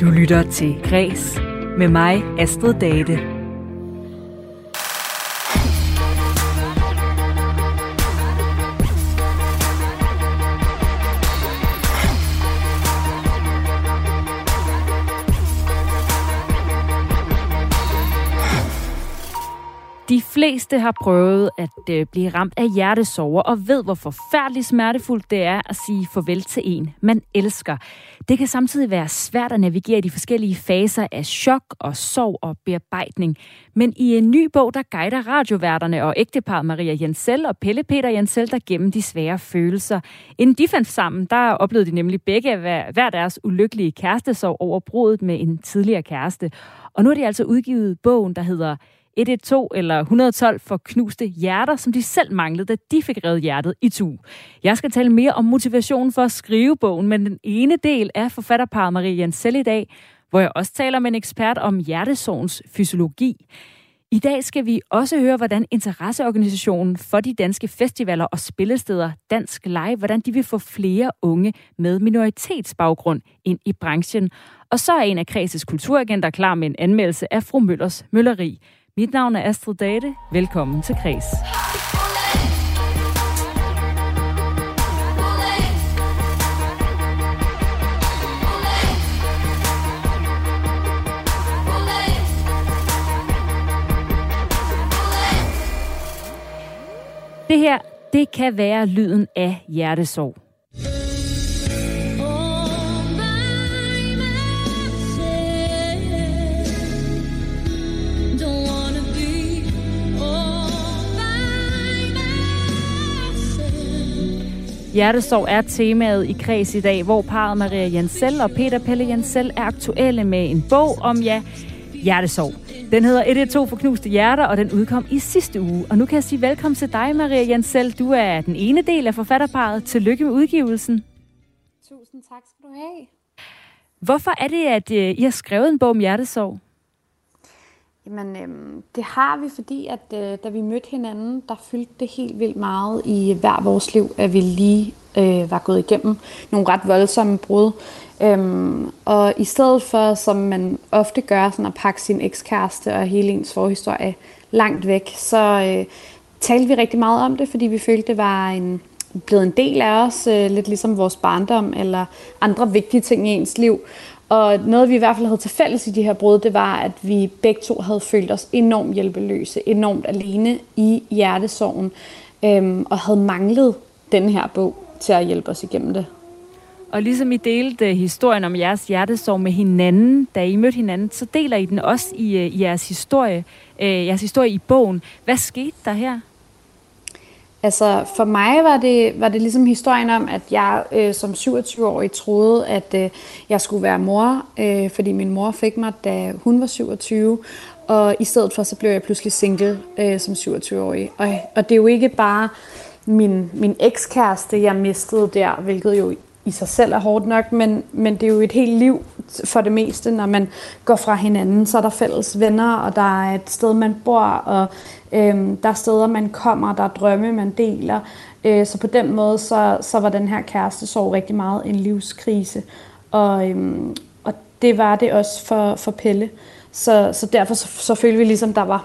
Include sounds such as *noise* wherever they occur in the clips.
Du lytter til Græs med mig, Astrid Date. Fleste har prøvet at øh, blive ramt af hjertesover og ved, hvor forfærdeligt smertefuldt det er at sige farvel til en, man elsker. Det kan samtidig være svært at navigere i de forskellige faser af chok og sorg og bearbejdning. Men i en ny bog, der guider radioværterne og ægtepar Maria Jensel og Pelle Peter Jensel, der gennem de svære følelser. Inden de fandt sammen, der oplevede de nemlig begge hver, hver deres ulykkelige kærestesorg over brudet med en tidligere kæreste. Og nu har de altså udgivet bogen, der hedder 112 eller 112 for knuste hjerter, som de selv manglede, da de fik reddet hjertet i tu. Jeg skal tale mere om motivationen for at skrive bogen, men den ene del af forfatterparet Marie Jensel i dag, hvor jeg også taler med en ekspert om hjertesorgens fysiologi. I dag skal vi også høre, hvordan interesseorganisationen for de danske festivaler og spillesteder Dansk Live, hvordan de vil få flere unge med minoritetsbaggrund ind i branchen. Og så er en af Kreses kulturagenter klar med en anmeldelse af fru Møllers Mølleri. Mit navn er Astrid Date. Velkommen til Kres. Det her, det kan være lyden af hjertesorg. Hjertesorg er temaet i kreds i dag, hvor parret Maria Jensel og Peter Pelle Jensel er aktuelle med en bog om, ja, hjertesorg. Den hedder 112 for knuste hjerter, og den udkom i sidste uge. Og nu kan jeg sige velkommen til dig, Maria Jensel. Du er den ene del af forfatterparet. Tillykke med udgivelsen. Tusind tak skal du have. Hvorfor er det, at øh, I har skrevet en bog om hjertesorg? Jamen, øhm, det har vi, fordi at øh, da vi mødte hinanden, der fyldte det helt vildt meget i hver vores liv, at vi lige øh, var gået igennem nogle ret voldsomme brud. Øhm, og i stedet for, som man ofte gør, sådan at pakke sin ekskæreste og hele ens forhistorie langt væk, så øh, talte vi rigtig meget om det, fordi vi følte, det var en, blevet en del af os, øh, lidt ligesom vores barndom eller andre vigtige ting i ens liv. Og noget, vi i hvert fald havde til fælles i de her brud, det var, at vi begge to havde følt os enormt hjælpeløse, enormt alene i hjertesorgen, øhm, og havde manglet den her bog til at hjælpe os igennem det. Og ligesom I delte øh, historien om jeres hjertesorg med hinanden, da I mødte hinanden, så deler I den også i, øh, i jeres historie, øh, jeres historie i bogen. Hvad skete der her? Altså for mig var det, var det ligesom historien om, at jeg øh, som 27-årig troede, at øh, jeg skulle være mor, øh, fordi min mor fik mig, da hun var 27. Og i stedet for, så blev jeg pludselig single øh, som 27-årig. Og, og det er jo ikke bare min, min ekskæreste, jeg mistede der, hvilket jo i sig selv er hårdt nok, men, men det er jo et helt liv for det meste, når man går fra hinanden, så er der fælles venner, og der er et sted, man bor, og øhm, der er steder, man kommer, der er drømme, man deler. Øh, så på den måde, så, så var den her kæreste så rigtig meget en livskrise, og, øhm, og det var det også for, for Pelle. Så, så derfor så, så følte vi ligesom, der var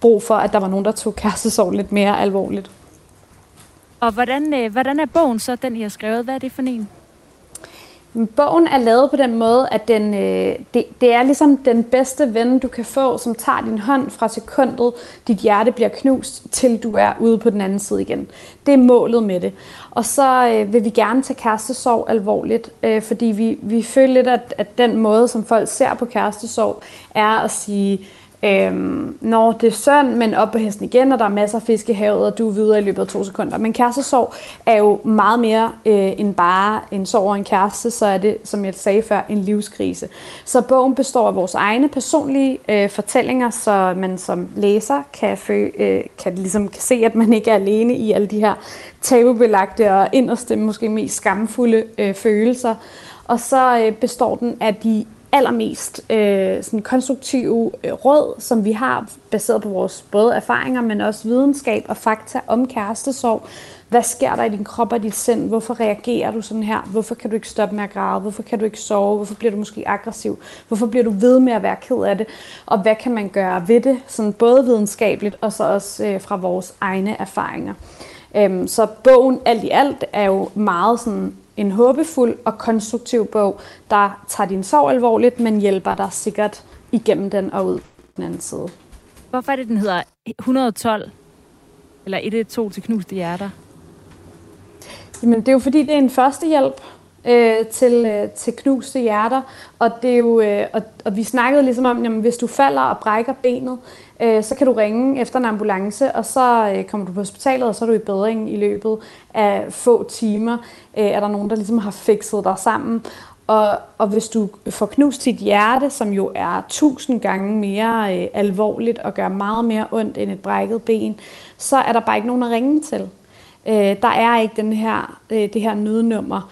brug for, at der var nogen, der tog kærestesorg lidt mere alvorligt. Og hvordan, øh, hvordan er bogen så, den I har skrevet? Hvad er det for en? Bogen er lavet på den måde, at den, øh, det, det er ligesom den bedste ven, du kan få, som tager din hånd fra sekundet, dit hjerte bliver knust, til du er ude på den anden side igen. Det er målet med det. Og så øh, vil vi gerne tage kærestesorg alvorligt, øh, fordi vi, vi føler lidt, at, at den måde, som folk ser på kærestesorg, er at sige, Øhm, når det er søn, men op på hesten igen, og der er masser af fisk i havet, og du er videre i løbet af to sekunder. Men kærestesorg er jo meget mere øh, end bare en sorg og en kæreste, så er det, som jeg sagde før, en livskrise. Så bogen består af vores egne personlige øh, fortællinger, så man som læser kan, fø, øh, kan, ligesom, kan se, at man ikke er alene i alle de her tabubelagte og inderste, måske mest skamfulde øh, følelser. Og så øh, består den af de allermest øh, sådan konstruktive øh, råd, som vi har baseret på vores både erfaringer, men også videnskab og fakta om kærestesorg, hvad sker der i din krop og dit sind? Hvorfor reagerer du sådan her? Hvorfor kan du ikke stoppe med at græde? Hvorfor kan du ikke sove? Hvorfor bliver du måske aggressiv? Hvorfor bliver du ved med at være ked af det? Og hvad kan man gøre ved det? Sådan både videnskabeligt og så også øh, fra vores egne erfaringer. Øhm, så bogen alt i alt er jo meget sådan en håbefuld og konstruktiv bog, der tager din sorg alvorligt, men hjælper dig sikkert igennem den og ud den anden side. Hvorfor er det, den hedder 112? Eller 112 til knuste hjerter? Jamen, det er jo fordi, det er en førstehjælp øh, til, øh, til knuste hjerter. Og, det er jo, øh, og, og vi snakkede ligesom om, jamen, hvis du falder og brækker benet, øh, så kan du ringe efter en ambulance, og så øh, kommer du på hospitalet, og så er du i bedring i løbet af få timer. Øh, er der nogen, der ligesom har fikset dig sammen. Og, og hvis du får knust dit hjerte, som jo er tusind gange mere øh, alvorligt og gør meget mere ondt end et brækket ben, så er der bare ikke nogen at ringe til. Øh, der er ikke den her, øh, det her nødnummer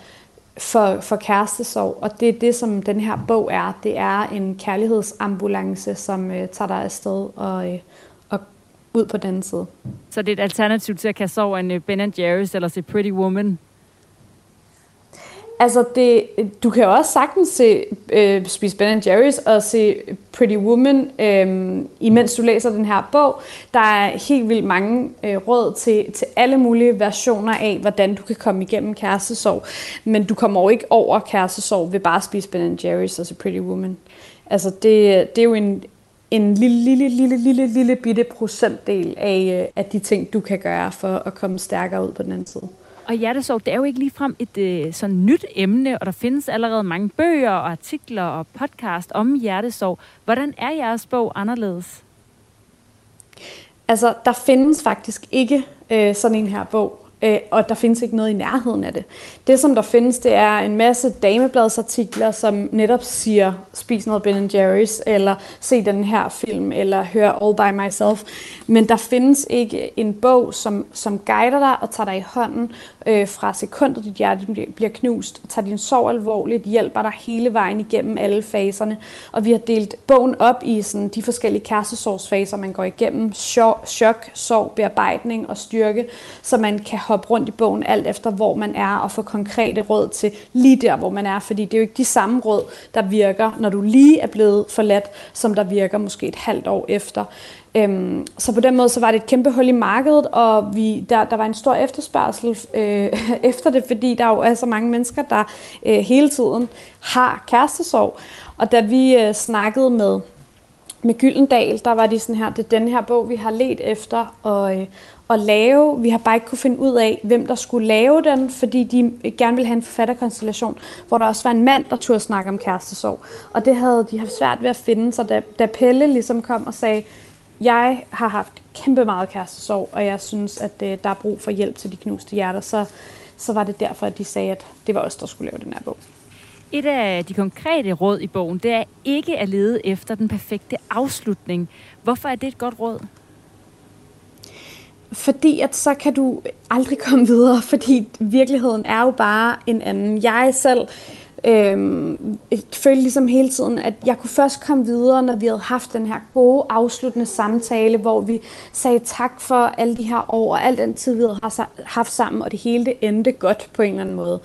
for, for kærestesorg, og det er det, som den her bog er. Det er en kærlighedsambulance, som øh, tager dig afsted og, øh, og ud på den side. Så det er et alternativ til at kaste over en øh, Ben Jerry's eller se Pretty Woman? Altså, det, du kan også sagtens se, øh, spise Ben Jerry's og se Pretty Woman, øh, imens du læser den her bog. Der er helt vildt mange øh, råd til, til alle mulige versioner af, hvordan du kan komme igennem kærestesorg. Men du kommer jo ikke over kærestesorg ved bare at spise Ben Jerry's og se Pretty Woman. Altså, det, det er jo en, en lille, lille, lille, lille, lille bitte procentdel af, øh, af de ting, du kan gøre for at komme stærkere ud på den anden side. Og hjertesorg, det er jo ikke ligefrem et øh, sådan nyt emne, og der findes allerede mange bøger og artikler og podcast om hjertesorg. Hvordan er jeres bog anderledes? Altså, der findes faktisk ikke øh, sådan en her bog øh, og der findes ikke noget i nærheden af det. Det, som der findes, det er en masse damebladsartikler, som netop siger, spis noget Ben Jerry's, eller se den her film, eller hør All By Myself. Men der findes ikke en bog, som, som guider dig og tager dig i hånden øh, fra sekundet, dit hjerte bliver knust, tager din sorg alvorligt, hjælper dig hele vejen igennem alle faserne. Og vi har delt bogen op i sådan, de forskellige kærestesorgsfaser, man går igennem. Chok, chok, sorg, bearbejdning og styrke, så man kan hoppe rundt i bogen alt efter, hvor man er, og få konkrete råd til lige der, hvor man er. Fordi det er jo ikke de samme råd, der virker, når du lige er blevet forladt, som der virker måske et halvt år efter. Øhm, så på den måde så var det et kæmpe hul i markedet, og vi, der, der var en stor efterspørgsel øh, *laughs* efter det, fordi der jo er så mange mennesker, der øh, hele tiden har kærestesorg. Og da vi øh, snakkede med med Gyldendal, der var de sådan her, det er den her bog, vi har let efter og, øh, at lave. Vi har bare ikke kunne finde ud af, hvem der skulle lave den, fordi de gerne ville have en forfatterkonstellation, hvor der også var en mand, der turde snakke om kærestesorg. Og det havde de haft svært ved at finde, så da, da Pelle ligesom kom og sagde, jeg har haft kæmpe meget kærestesorg, og jeg synes, at øh, der er brug for hjælp til de knuste hjerter, så, så var det derfor, at de sagde, at det var os, der skulle lave den her bog. Et af de konkrete råd i bogen, det er ikke at lede efter den perfekte afslutning. Hvorfor er det et godt råd? Fordi at så kan du aldrig komme videre, fordi virkeligheden er jo bare en anden. Jeg selv øhm, følte ligesom hele tiden, at jeg kunne først komme videre, når vi havde haft den her gode afsluttende samtale, hvor vi sagde tak for alle de her år og al den tid, vi havde haft sammen, og det hele det endte godt på en eller anden måde.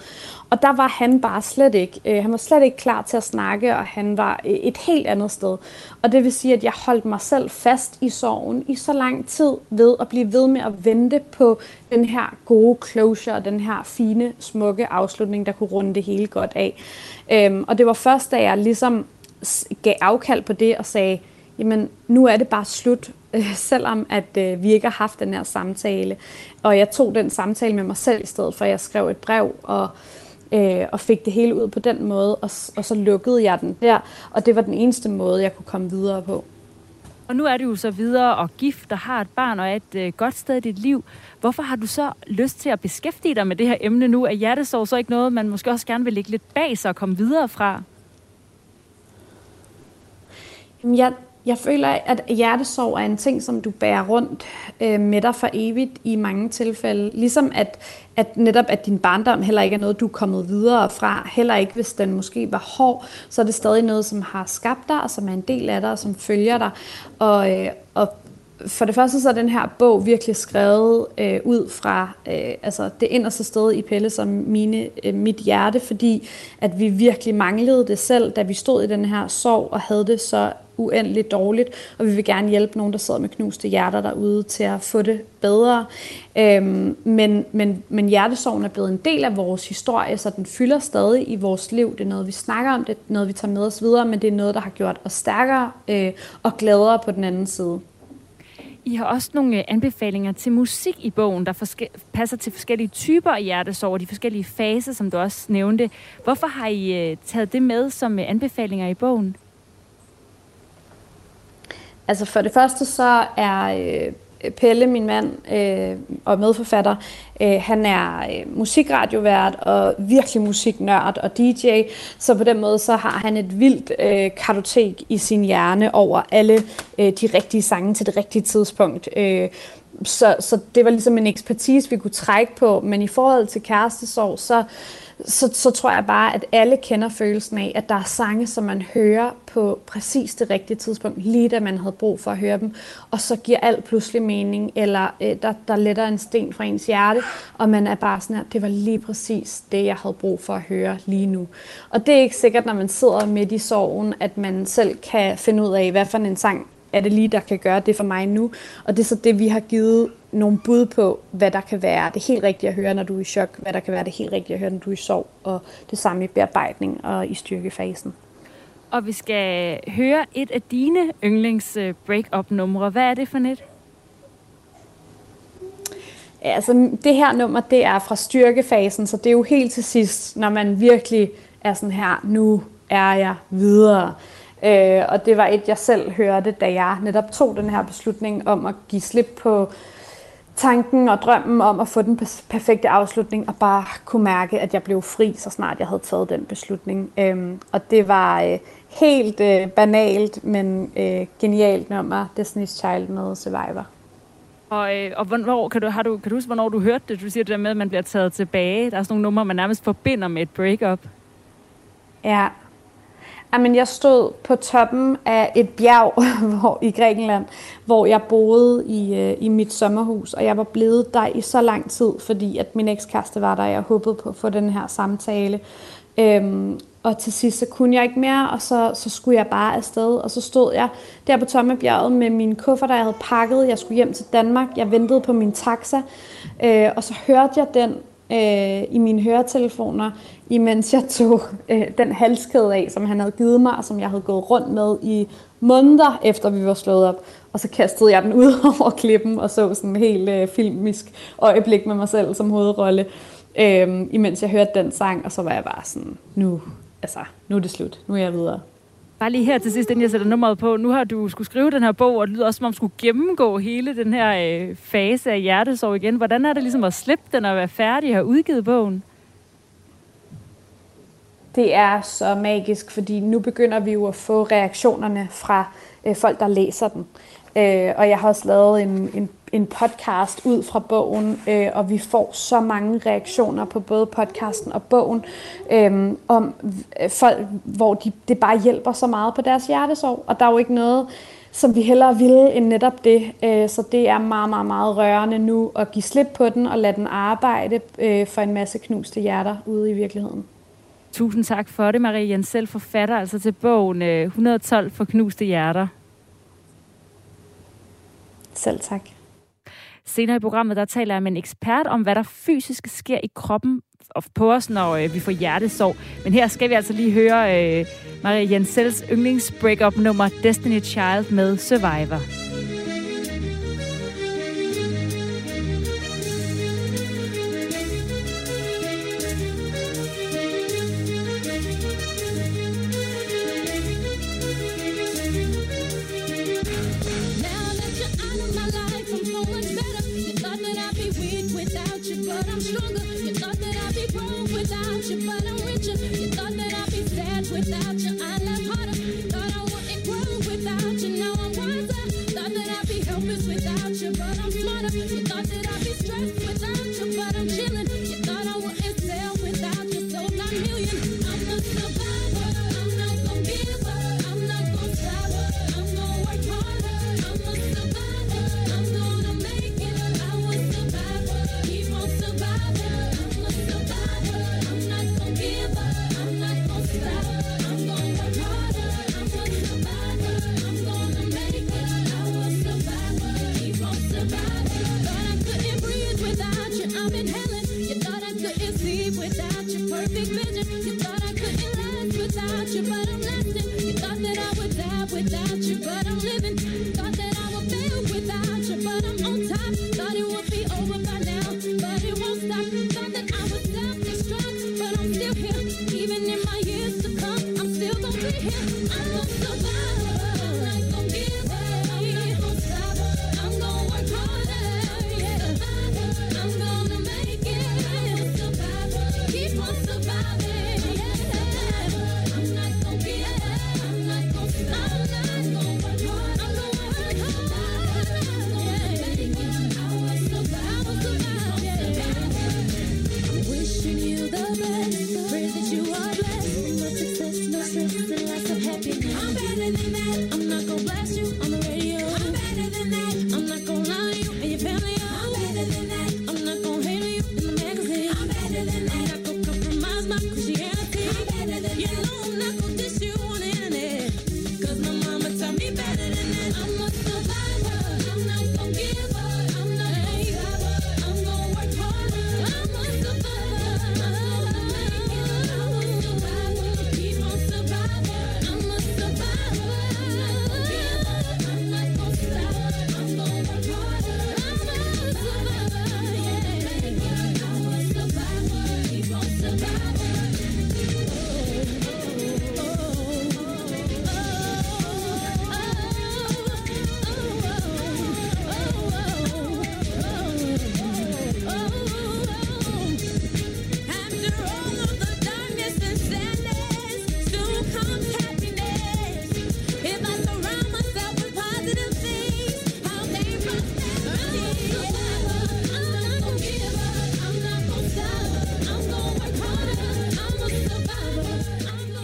Og der var han bare slet ikke. Øh, han var slet ikke klar til at snakke, og han var øh, et helt andet sted. Og det vil sige, at jeg holdt mig selv fast i sorgen i så lang tid ved at blive ved med at vente på den her gode closure, den her fine, smukke afslutning, der kunne runde det hele godt af. Øhm, og det var først, da jeg ligesom gav afkald på det og sagde, jamen nu er det bare slut, øh, selvom at øh, vi ikke har haft den her samtale. Og jeg tog den samtale med mig selv i stedet for, at jeg skrev et brev og øh, og fik det hele ud på den måde, og, og så lukkede jeg den der, og det var den eneste måde, jeg kunne komme videre på. Og nu er du jo så videre og gift og har et barn og er et øh, godt sted i dit liv. Hvorfor har du så lyst til at beskæftige dig med det her emne nu? Er hjertesorg så ikke noget, man måske også gerne vil lægge lidt bag sig og komme videre fra? Jeg, jeg føler, at hjertesorg er en ting, som du bærer rundt øh, med dig for evigt i mange tilfælde. Ligesom at, at netop at din barndom heller ikke er noget, du er kommet videre fra. Heller ikke, hvis den måske var hård, så er det stadig noget, som har skabt dig, og som er en del af dig, og som følger dig. Og, øh, og for det første så er den her bog virkelig skrevet øh, ud fra øh, altså det inderste sted i Pelle som mine, øh, mit hjerte, fordi at vi virkelig manglede det selv, da vi stod i den her sorg og havde det så uendeligt dårligt, og vi vil gerne hjælpe nogen, der sidder med knuste hjerter derude til at få det bedre. Øhm, men, men, men hjertesorgen er blevet en del af vores historie, så den fylder stadig i vores liv. Det er noget, vi snakker om, det er noget, vi tager med os videre, men det er noget, der har gjort os stærkere øh, og gladere på den anden side. I har også nogle øh, anbefalinger til musik i bogen, der forske- passer til forskellige typer af hjertesorg, de forskellige faser, som du også nævnte. Hvorfor har I øh, taget det med som øh, anbefalinger i bogen? Altså for det første så er øh, Pelle, min mand øh, og medforfatter, øh, han er øh, musikradiovært og virkelig musiknørd og DJ, så på den måde så har han et vildt øh, kartotek i sin hjerne over alle øh, de rigtige sange til det rigtige tidspunkt. Øh, så, så det var ligesom en ekspertise, vi kunne trække på, men i forhold til kærestesorg, så så, så tror jeg bare, at alle kender følelsen af, at der er sange, som man hører på præcis det rigtige tidspunkt, lige da man havde brug for at høre dem, og så giver alt pludselig mening, eller øh, der, der letter en sten fra ens hjerte, og man er bare sådan her, det var lige præcis det, jeg havde brug for at høre lige nu. Og det er ikke sikkert, når man sidder midt i sorgen, at man selv kan finde ud af, hvad for en sang er det lige, der kan gøre det for mig nu. Og det er så det, vi har givet nogle bud på, hvad der kan være det helt rigtige at høre, når du er i chok, hvad der kan være det helt rigtige at høre, når du er i sorg, og det samme i bearbejdning og i styrkefasen. Og vi skal høre et af dine yndlings break-up-numre. Hvad er det for net? Ja, altså det her nummer, det er fra styrkefasen, så det er jo helt til sidst, når man virkelig er sådan her, nu er jeg videre. Øh, og det var et, jeg selv hørte, da jeg netop tog den her beslutning om at give slip på tanken og drømmen om at få den perfekte afslutning, og bare kunne mærke, at jeg blev fri, så snart jeg havde taget den beslutning. Øhm, og det var øh, helt øh, banalt, men øh, genialt nummer, Destiny's Child med Survivor. Og, øh, og hvornår, kan du, har du, kan du huske, hvornår du hørte det? Du siger det der med, at man bliver taget tilbage. Der er sådan nogle numre, man nærmest forbinder med et breakup. Ja, Jamen, jeg stod på toppen af et bjerg *laughs* hvor, i Grækenland, hvor jeg boede i, øh, i mit sommerhus, og jeg var blevet der i så lang tid, fordi at min ekskæreste var der, og jeg håbede på at få den her samtale. Øhm, og til sidst så kunne jeg ikke mere, og så, så skulle jeg bare afsted. Og så stod jeg der på Tommebjerget med min kuffer, der jeg havde pakket. Jeg skulle hjem til Danmark. Jeg ventede på min taxa, øh, og så hørte jeg den øh, i mine høretelefoner, imens jeg tog øh, den halskæde af, som han havde givet mig, og som jeg havde gået rundt med i måneder efter vi var slået op. Og så kastede jeg den ud *laughs* over klippen og så sådan en helt øh, filmisk øjeblik med mig selv som hovedrolle, øh, imens jeg hørte den sang, og så var jeg bare sådan, nu, altså, nu er det slut, nu er jeg videre. Bare lige her til sidst, inden jeg sætter nummeret på. Nu har du skulle skrive den her bog, og det lyder også, som om du skulle gennemgå hele den her øh, fase af hjertesorg igen. Hvordan er det ligesom at slippe den og være færdig og have udgivet bogen? Det er så magisk, fordi nu begynder vi jo at få reaktionerne fra øh, folk, der læser den. Øh, og jeg har også lavet en, en en podcast ud fra bogen, øh, og vi får så mange reaktioner på både podcasten og bogen, øh, om øh, folk, hvor de, det bare hjælper så meget på deres hjertesorg. Og der er jo ikke noget, som vi hellere ville end netop det. Øh, så det er meget, meget, meget rørende nu at give slip på den og lade den arbejde øh, for en masse knuste hjerter ude i virkeligheden. Tusind tak for det, Marie Jensel, forfatter altså til bogen øh, 112 for knuste hjerter. Selv tak. Senere i programmet, der taler jeg med en ekspert om, hvad der fysisk sker i kroppen på os, når øh, vi får hjertesorg. Men her skal vi altså lige høre øh, Maria Jensels yndlings breakup nummer Destiny Child med Survivor. here. Even in my years to come, I'm still gonna be here. I'm gonna survive.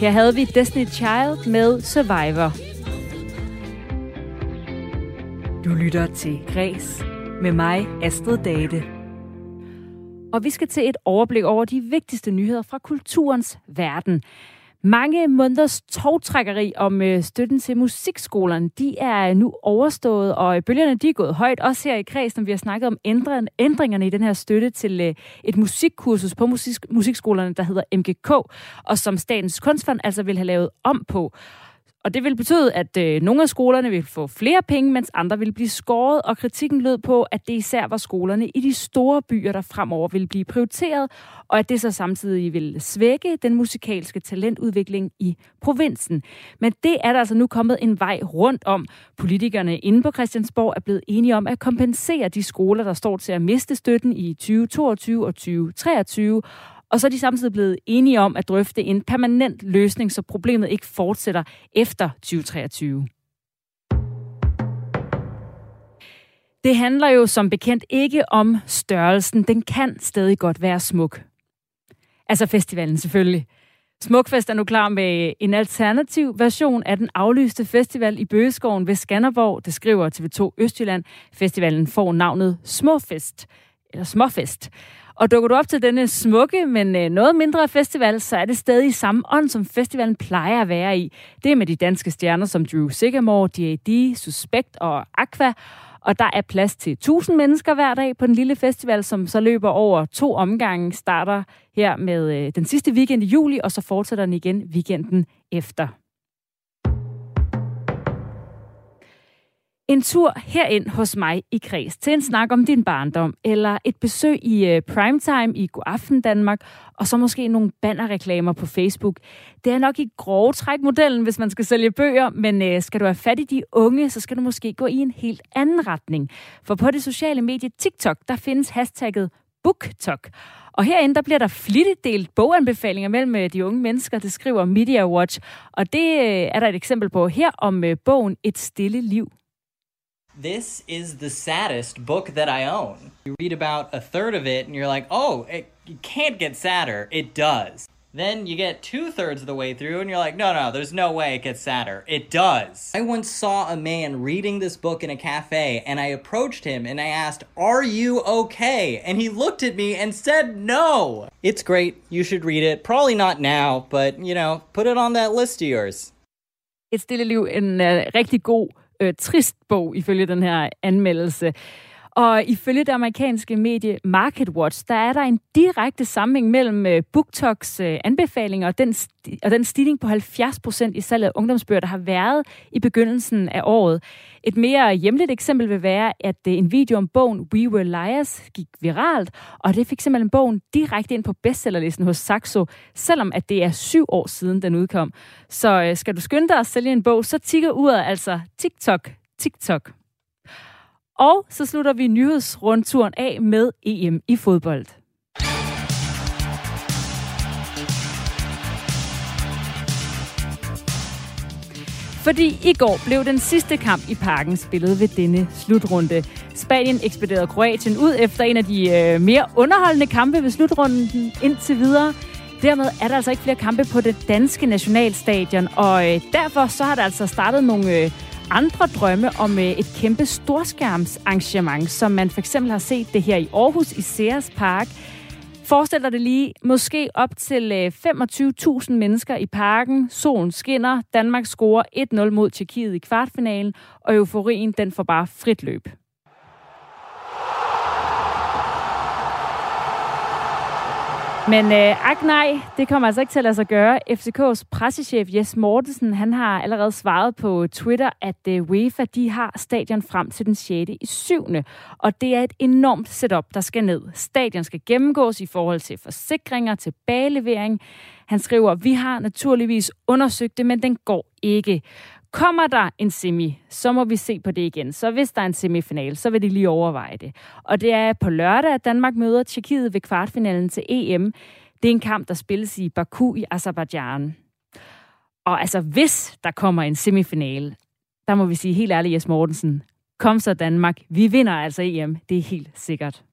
Her havde vi Destiny Child med Survivor. Du lytter til Græs med mig, Astrid Date. Og vi skal til et overblik over de vigtigste nyheder fra kulturens verden. Mange måneders togtrækkeri om øh, støtten til musikskolerne, de er nu overstået, og øh, bølgerne de er gået højt, også her i kredsen, vi har snakket om ændringerne i den her støtte til øh, et musikkursus på musik, musikskolerne, der hedder MGK, og som Statens Kunstfond altså vil have lavet om på. Og det vil betyde, at øh, nogle af skolerne vil få flere penge, mens andre vil blive skåret, og kritikken lød på, at det især var skolerne i de store byer, der fremover vil blive prioriteret, og at det så samtidig vil svække den musikalske talentudvikling i provinsen. Men det er der altså nu kommet en vej rundt om. Politikerne inde på Christiansborg er blevet enige om at kompensere de skoler, der står til at miste støtten i 2022 og 2023, og så er de samtidig blevet enige om at drøfte en permanent løsning, så problemet ikke fortsætter efter 2023. Det handler jo som bekendt ikke om størrelsen. Den kan stadig godt være smuk. Altså festivalen selvfølgelig. Smukfest er nu klar med en alternativ version af den aflyste festival i Bøgeskoven ved Skanderborg. Det skriver TV2 Østjylland. Festivalen får navnet Småfest, eller Småfest. Og dukker du op til denne smukke, men øh, noget mindre festival, så er det stadig i samme ånd, som festivalen plejer at være i. Det er med de danske stjerner som Drew Sigamore, D.A.D., Suspekt og Aqua. Og der er plads til 1000 mennesker hver dag på den lille festival, som så løber over to omgange, starter her med øh, den sidste weekend i juli, og så fortsætter den igen weekenden efter. En tur herind hos mig i Kreds til en snak om din barndom, eller et besøg i øh, primetime i Godaften Danmark, og så måske nogle bannerreklamer på Facebook. Det er nok i grove træk modellen, hvis man skal sælge bøger, men øh, skal du have fat i de unge, så skal du måske gå i en helt anden retning. For på det sociale medie TikTok, der findes hashtagget BookTok. Og herinde, der bliver der flittigt delt boganbefalinger mellem øh, de unge mennesker, det skriver Media Watch. Og det er der et eksempel på her om bogen Et stille liv. This is the saddest book that I own. You read about a third of it and you're like, oh, it, can't get sadder. It does. Then you get two thirds of the way through and you're like, no, no, there's no way it gets sadder. It does. I once saw a man reading this book in a cafe and I approached him and I asked, Are you okay? And he looked at me and said, No. It's great. You should read it. Probably not now, but you know, put it on that list of yours. Stille liv, en uh, rigtig god øh, trist bog, ifølge den her anmeldelse. Og ifølge det amerikanske medie MarketWatch, der er der en direkte sammenhæng mellem øh, BookToks øh, anbefalinger og den, og den stigning på 70% i salget af ungdomsbøger, der har været i begyndelsen af året. Et mere hjemligt eksempel vil være, at øh, en video om bogen We Were Liars gik viralt, og det fik simpelthen bogen direkte ind på bestsellerlisten hos Saxo, selvom at det er syv år siden den udkom. Så skal du skynde dig at sælge en bog, så tigger uret altså TikTok, TikTok. Og så slutter vi nyhedsrundturen af med EM i fodbold. Fordi i går blev den sidste kamp i parken spillet ved denne slutrunde. Spanien ekspederede Kroatien ud efter en af de øh, mere underholdende kampe ved slutrunden indtil videre. Dermed er der altså ikke flere kampe på det danske nationalstadion, og øh, derfor så har der altså startet nogle øh, andre drømme om et kæmpe storskærmsarrangement, som man for eksempel har set det her i Aarhus i Sears Park. Forestil dig det lige, måske op til øh, 25.000 mennesker i parken. Solen skinner, Danmark scorer 1-0 mod Tjekkiet i kvartfinalen, og euforien den får bare frit løb. Men øh, ak nej, det kommer altså ikke til at lade sig gøre. FCK's pressechef Jes Mortensen, han har allerede svaret på Twitter, at øh, UEFA de har stadion frem til den 6. i 7. Og det er et enormt setup, der skal ned. Stadion skal gennemgås i forhold til forsikringer, til bagelevering. Han skriver, vi har naturligvis undersøgt det, men den går ikke. Kommer der en semi, så må vi se på det igen. Så hvis der er en semifinal, så vil de lige overveje det. Og det er på lørdag, at Danmark møder Tjekkiet ved kvartfinalen til EM. Det er en kamp, der spilles i Baku i Azerbaijan. Og altså, hvis der kommer en semifinal, der må vi sige helt ærligt, Jes Mortensen, kom så Danmark. Vi vinder altså EM, det er helt sikkert.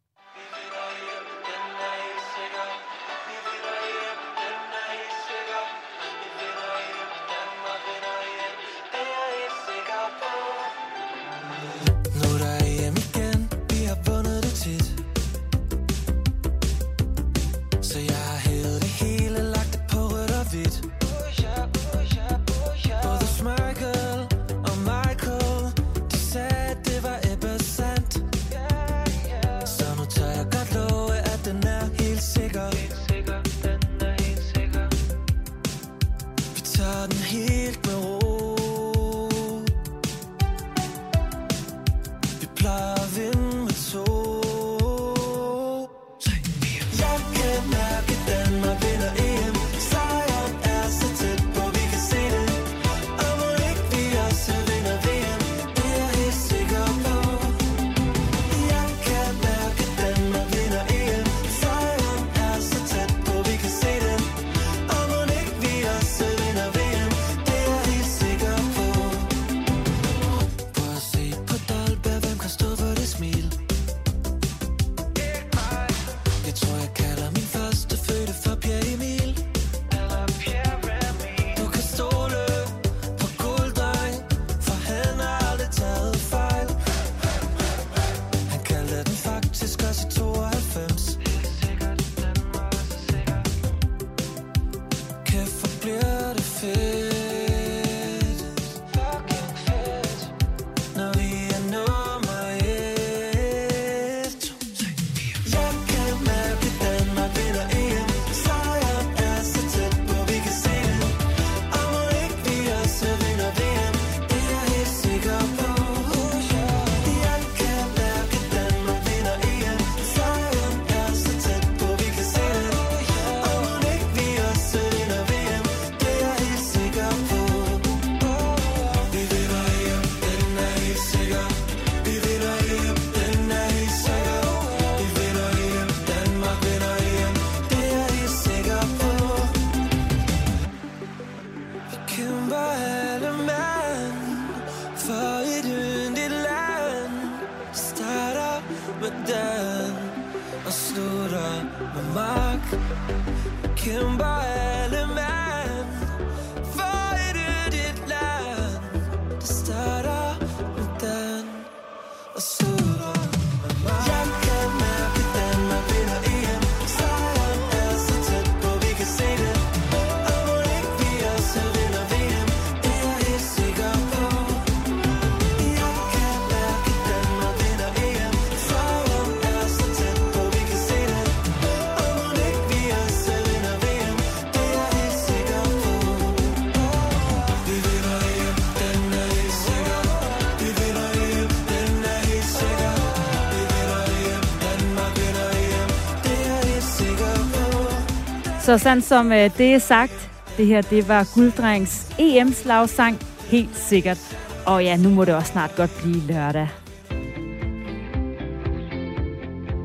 Så sådan som øh, det er sagt, det her det var Gulddrengs EM-slagsang, helt sikkert. Og ja, nu må det også snart godt blive lørdag.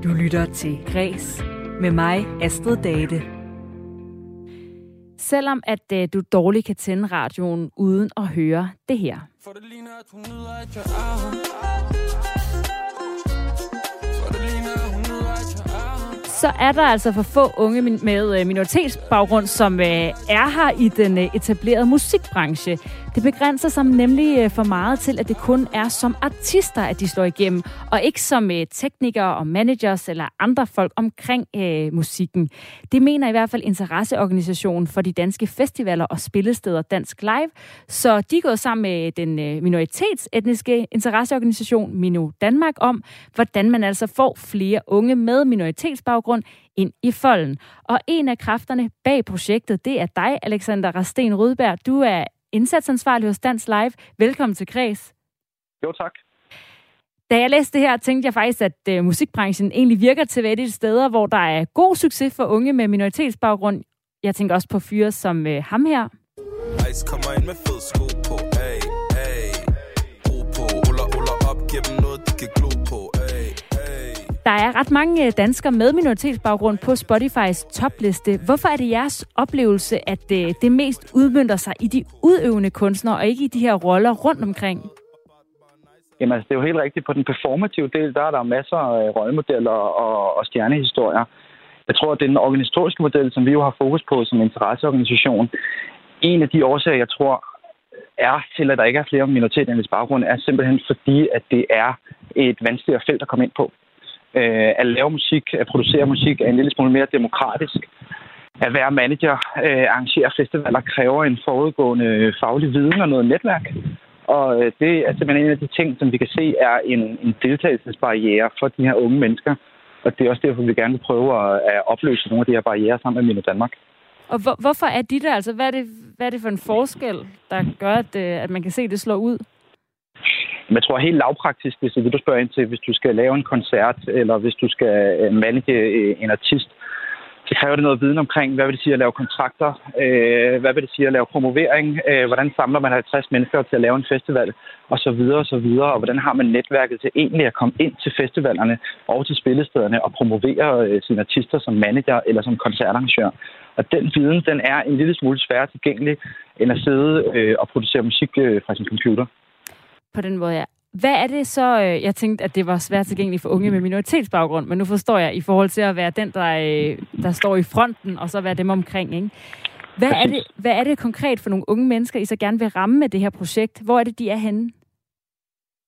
Du lytter til Græs med mig, Astrid Date. Selvom at øh, du dårligt kan tænde radioen uden at høre det her. For det ligner, at hun nyder, at jeg er så er der altså for få unge med øh, minoritetsbaggrund, som øh, er her i den øh, etablerede musikbranche. Det begrænser sig nemlig øh, for meget til, at det kun er som artister, at de slår igennem, og ikke som øh, teknikere og managers eller andre folk omkring øh, musikken. Det mener i hvert fald interesseorganisationen for de danske festivaler og spillesteder Dansk Live. Så de er gået sammen med øh, den øh, minoritetsetniske interesseorganisation Mino Danmark om, hvordan man altså får flere unge med minoritetsbaggrund ind i folden. Og en af kræfterne bag projektet, det er dig, Alexander Rasten Rødberg. Du er indsatsansvarlig hos Dansk Live. Velkommen til Kreds. Jo, tak. Da jeg læste det her, tænkte jeg faktisk, at øh, musikbranchen egentlig virker til at de steder, hvor der er god succes for unge med minoritetsbaggrund. Jeg tænker også på fyre som øh, ham her. Ice kommer ind med fed sko på, Der er ret mange øh, danskere med minoritetsbaggrund på Spotifys topliste. Hvorfor er det jeres oplevelse, at øh, det mest udmyndter sig i de udøvende kunstnere, og ikke i de her roller rundt omkring? Jamen, altså, det er jo helt rigtigt. På den performative del, der er der masser af øh, rollemodeller og, og stjernehistorier. Jeg tror, at den organisatoriske model, som vi jo har fokus på som interesseorganisation, en af de årsager, jeg tror, er til, at der ikke er flere minoriteternes baggrund, er simpelthen fordi, at det er et vanskeligere felt at komme ind på. Øh, at lave musik, at producere musik er en lille smule mere demokratisk. At være manager, øh, arrangere festivaler, kræver en forudgående øh, faglig viden og noget netværk. Og øh, det er simpelthen en af de ting, som vi kan se er en, en deltagelsesbarriere for de her unge mennesker. Og det er også derfor, vi gerne vil prøve at, at opløse nogle af de her barriere sammen med Mino Danmark. Og hvor, hvorfor er de der? Altså, hvad er, det, hvad er det for en forskel, der gør, at, øh, at man kan se, at det slår ud? Jeg tror helt lavpraktisk, hvis du spørger ind til, hvis du skal lave en koncert, eller hvis du skal øh, manage øh, en artist, så kræver det noget viden omkring, hvad vil det sige at lave kontrakter, øh, hvad vil det sige at lave promovering, øh, hvordan samler man 50 mennesker til at lave en festival, og så videre og så videre, og hvordan har man netværket til egentlig at komme ind til festivalerne og til spillestederne og promovere øh, sine artister som manager eller som koncertarrangør. Og den viden, den er en lille smule sværere tilgængelig, end at sidde øh, og producere musik øh, fra sin computer. På den måde, ja. Hvad er det så, øh, jeg tænkte, at det var svært tilgængeligt for unge med minoritetsbaggrund, men nu forstår jeg i forhold til at være den, der, øh, der står i fronten, og så være dem omkring, ikke? Hvad er, det, hvad er det konkret for nogle unge mennesker, I så gerne vil ramme med det her projekt? Hvor er det, de er henne?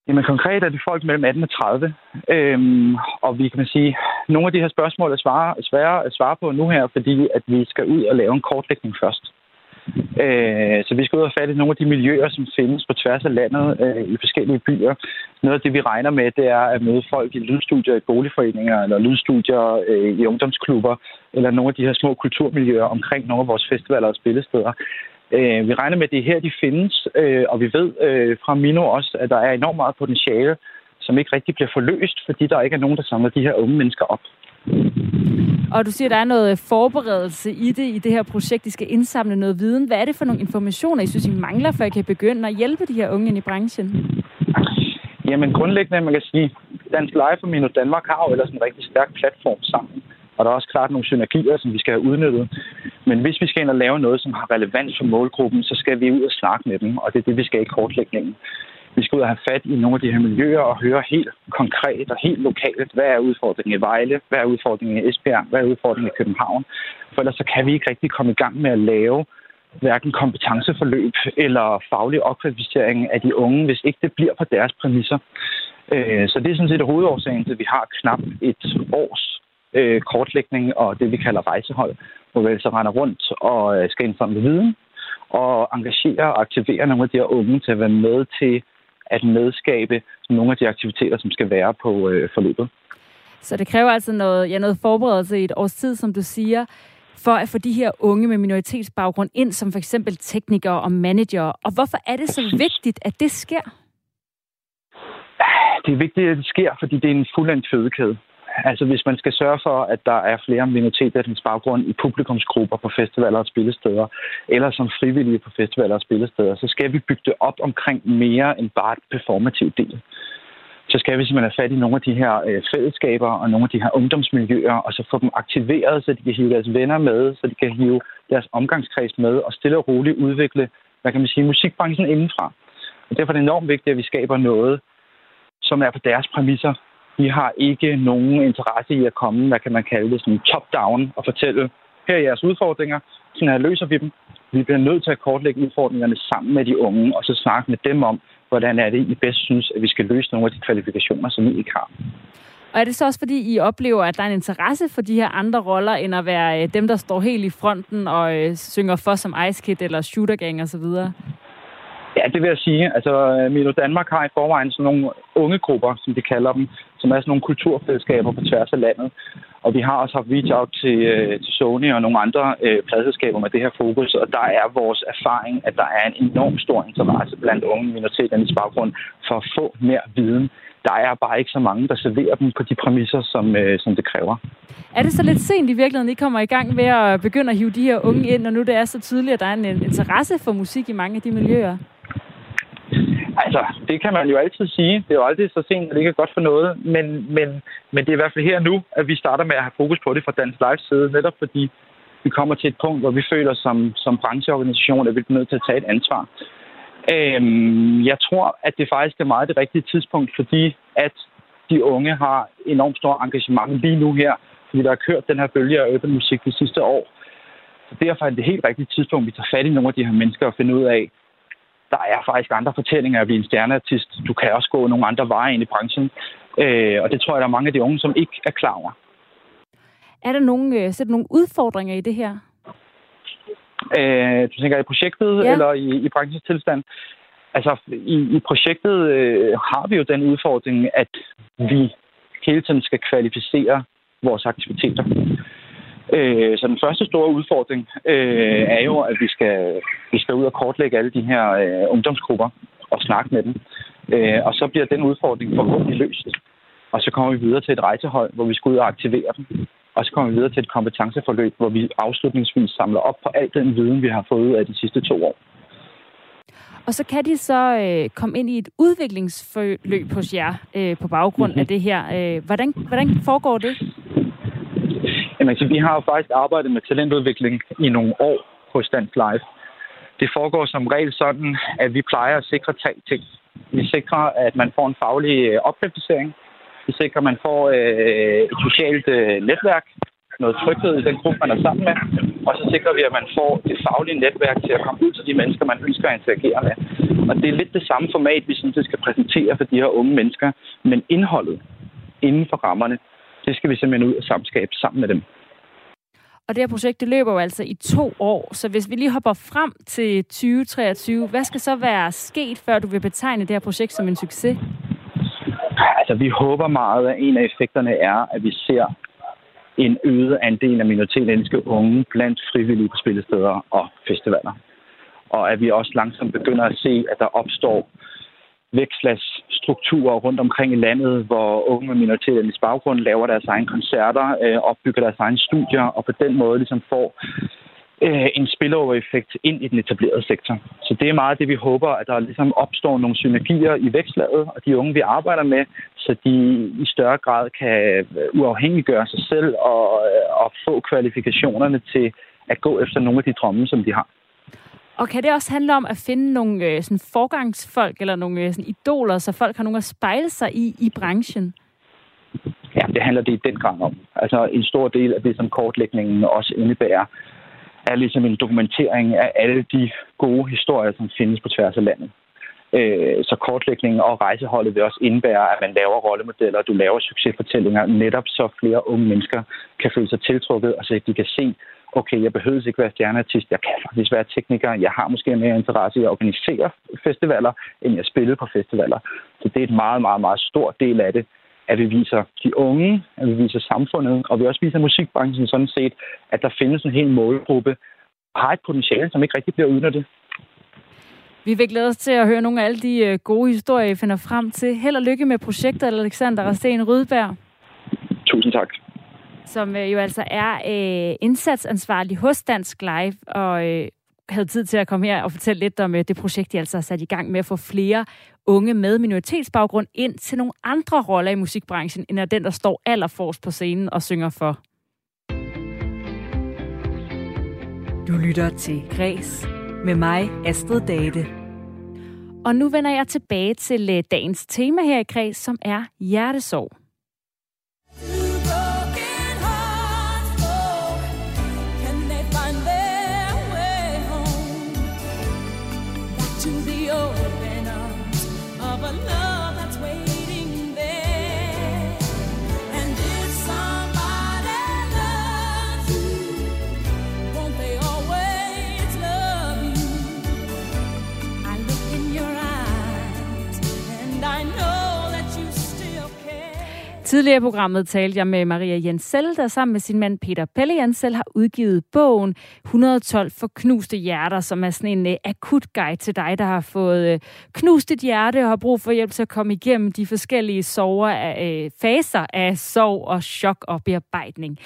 Jamen konkret er det folk mellem 18 og 30. Øhm, og vi kan sige, nogle af de her spørgsmål er svære, svære at svare på nu her, fordi at vi skal ud og lave en kortlægning først. Øh, så vi skal ud og fatte nogle af de miljøer, som findes på tværs af landet øh, i forskellige byer. Noget af det, vi regner med, det er at møde folk i lydstudier i boligforeninger, eller lydstudier øh, i ungdomsklubber, eller nogle af de her små kulturmiljøer omkring nogle af vores festivaler og spillesteder. Øh, vi regner med, at det er her, de findes, øh, og vi ved øh, fra Mino også, at der er enormt meget potentiale, som ikke rigtig bliver forløst, fordi der ikke er nogen, der samler de her unge mennesker op. Og du siger, at der er noget øh, forberedelse i det, i det her projekt. I skal indsamle noget viden. Hvad er det for nogle informationer, I synes, I mangler, for at I kan begynde at hjælpe de her unge i branchen? Jamen grundlæggende, man kan sige, Dansk Life og Minus Danmark har jo ellers en rigtig stærk platform sammen. Og der er også klart nogle synergier, som vi skal have udnyttet. Men hvis vi skal ind og lave noget, som har relevans for målgruppen, så skal vi ud og snakke med dem, og det er det, vi skal i kortlægningen. Vi skal ud og have fat i nogle af de her miljøer og høre helt konkret og helt lokalt, hvad er udfordringen i Vejle, hvad er udfordringen i Esbjerg, hvad er udfordringen i København. For ellers så kan vi ikke rigtig komme i gang med at lave hverken kompetenceforløb eller faglig opkvalificering af de unge, hvis ikke det bliver på deres præmisser. Øh, så det er sådan set hovedårsagen til, at vi har knap et års øh, kortlægning og det, vi kalder rejsehold, hvor vi altså render rundt og øh, skal indsamle viden og engagere og aktivere nogle af de her unge til at være med til at medskabe nogle af de aktiviteter, som skal være på øh, forløbet. Så det kræver altså noget, ja, noget forberedelse i et års tid, som du siger, for at få de her unge med minoritetsbaggrund ind, som for eksempel teknikere og manager. Og hvorfor er det så vigtigt, at det sker? Det er vigtigt, at det sker, fordi det er en fuldendt fødekæde. Altså hvis man skal sørge for, at der er flere minoriteter minoritetsetnisk baggrund i publikumsgrupper på festivaler og spillesteder, eller som frivillige på festivaler og spillesteder, så skal vi bygge det op omkring mere end bare et performativ del. Så skal vi simpelthen have fat i nogle af de her øh, fællesskaber og nogle af de her ungdomsmiljøer, og så få dem aktiveret, så de kan hive deres venner med, så de kan hive deres omgangskreds med, og stille og roligt udvikle, hvad kan man sige, musikbranchen indenfra. Og derfor er det enormt vigtigt, at vi skaber noget, som er på deres præmisser, vi har ikke nogen interesse i at komme, hvad kan man kalde det, sådan top-down og fortælle, her er jeres udfordringer, sådan her løser vi dem. Vi bliver nødt til at kortlægge udfordringerne sammen med de unge, og så snakke med dem om, hvordan er det, I bedst synes, at vi skal løse nogle af de kvalifikationer, som I ikke har. Og er det så også, fordi I oplever, at der er en interesse for de her andre roller, end at være øh, dem, der står helt i fronten og øh, synger for som Ice Kid eller Shooter Gang osv.? Ja, det vil jeg sige. Altså, Milo Danmark har i forvejen sådan nogle ungegrupper, som de kalder dem, som er sådan nogle kulturfællesskaber på tværs af landet. Og vi har også haft reach out til, øh, til Sony og nogle andre øh, pladselskaber med det her fokus, og der er vores erfaring, at der er en enorm stor interesse blandt unge minoriteternes baggrund for at få mere viden. Der er bare ikke så mange, der serverer dem på de præmisser, som, øh, som det kræver. Er det så lidt sent i virkeligheden, I kommer i gang med at begynde at hive de her unge ind, når nu det er så tydeligt, at der er en interesse for musik i mange af de miljøer? Altså, det kan man jo altid sige. Det er jo aldrig så sent, at det ikke er godt for noget. Men, men, men det er i hvert fald her nu, at vi starter med at have fokus på det fra Dansk Lives side, netop fordi vi kommer til et punkt, hvor vi føler som, som brancheorganisation, at vi er nødt til at tage et ansvar. Øhm, jeg tror, at det faktisk er meget det rigtige tidspunkt, fordi at de unge har enormt stor engagement lige nu her, fordi der har kørt den her bølge af open musik de sidste år. Så derfor er det helt rigtige tidspunkt, vi tager fat i nogle af de her mennesker og finder ud af, der er faktisk andre fortællinger at blive en stjerneartist. Du kan også gå nogle andre veje ind i branchen. Øh, og det tror jeg, der er mange af de unge, som ikke er klar over. Er der nogle, øh, så der nogle udfordringer i det her? Øh, du tænker i projektet ja. eller i, i branchens tilstand? Altså, i, i projektet øh, har vi jo den udfordring, at vi hele tiden skal kvalificere vores aktiviteter. Øh, så den første store udfordring øh, er jo, at vi skal, vi skal ud og kortlægge alle de her øh, ungdomsgrupper og snakke med dem. Øh, og så bliver den udfordring forhåbentlig løst. Og så kommer vi videre til et rejsehold, hvor vi skal ud og aktivere dem. Og så kommer vi videre til et kompetenceforløb, hvor vi afslutningsvis samler op på al den viden, vi har fået ud af de sidste to år. Og så kan de så øh, komme ind i et udviklingsforløb hos jer øh, på baggrund mm-hmm. af det her. Øh, hvordan, hvordan foregår det? Jamen, altså, vi har jo faktisk arbejdet med talentudvikling i nogle år hos Dansk Live. Det foregår som regel sådan, at vi plejer at sikre tre ting. Vi sikrer, at man får en faglig øh, opkvalificering. Vi sikrer, at man får øh, et socialt øh, netværk, noget tryghed i den gruppe, man er sammen med. Og så sikrer vi, at man får det faglige netværk til at komme ud til de mennesker, man ønsker at interagere med. Og det er lidt det samme format, vi synes, det skal præsentere for de her unge mennesker. Men indholdet inden for rammerne, det skal vi simpelthen ud og samskabe sammen med dem. Og det her projekt, det løber jo altså i to år. Så hvis vi lige hopper frem til 2023, hvad skal så være sket, før du vil betegne det her projekt som en succes? Altså, vi håber meget, at en af effekterne er, at vi ser en øget andel af minoritetsetniske unge blandt frivillige på spillesteder og festivaler. Og at vi også langsomt begynder at se, at der opstår vækstlagsstrukturer rundt omkring i landet, hvor unge med minoritetens baggrund laver deres egne koncerter, øh, opbygger deres egne studier, og på den måde ligesom får øh, en spillover-effekt ind i den etablerede sektor. Så det er meget det, vi håber, at der ligesom opstår nogle synergier i vækstlaget, og de unge, vi arbejder med, så de i større grad kan øh, uafhængiggøre sig selv og, øh, og få kvalifikationerne til at gå efter nogle af de drømme, som de har. Og kan det også handle om at finde nogle øh, sådan forgangsfolk eller nogle øh, sådan idoler, så folk har nogen at spejle sig i i branchen? Ja, det handler det i den grad om. Altså en stor del af det, som kortlægningen også indebærer, er ligesom en dokumentering af alle de gode historier, som findes på tværs af landet. Øh, så kortlægningen og rejseholdet vil også indebære, at man laver rollemodeller, og du laver succesfortællinger, netop så flere unge mennesker kan føle sig tiltrukket, og så de kan se, okay, jeg behøver ikke være stjerneartist, jeg kan faktisk være tekniker, jeg har måske mere interesse i at organisere festivaler, end jeg spiller på festivaler. Så det er et meget, meget, meget stor del af det, at vi viser de unge, at vi viser samfundet, og vi også viser musikbranchen sådan set, at der findes en hel målgruppe, og har et potentiale, som ikke rigtig bliver udnyttet. Vi vil glæde os til at høre nogle af alle de øh, gode historier, I finder frem til. Held og lykke med projektet, Alexander Rasten Rydberg. Tusind tak. Som øh, jo altså er øh, indsatsansvarlig hos Dansk Live, og øh, havde tid til at komme her og fortælle lidt om øh, det projekt, de altså har sat i gang med at få flere unge med minoritetsbaggrund ind til nogle andre roller i musikbranchen, end den, der står allerforrest på scenen og synger for. Du lytter til Græs med mig, Astrid Date. Og nu vender jeg tilbage til øh, dagens tema her i Kreds, som er hjertesorg. Tidligere i programmet talte jeg med Maria Jensel, der sammen med sin mand Peter Pelle Jensel har udgivet bogen 112 for knuste hjerter, som er sådan en uh, akut guide til dig, der har fået uh, knust dit hjerte og har brug for hjælp til at komme igennem de forskellige sover af, uh, faser af sorg og chok og bearbejdning.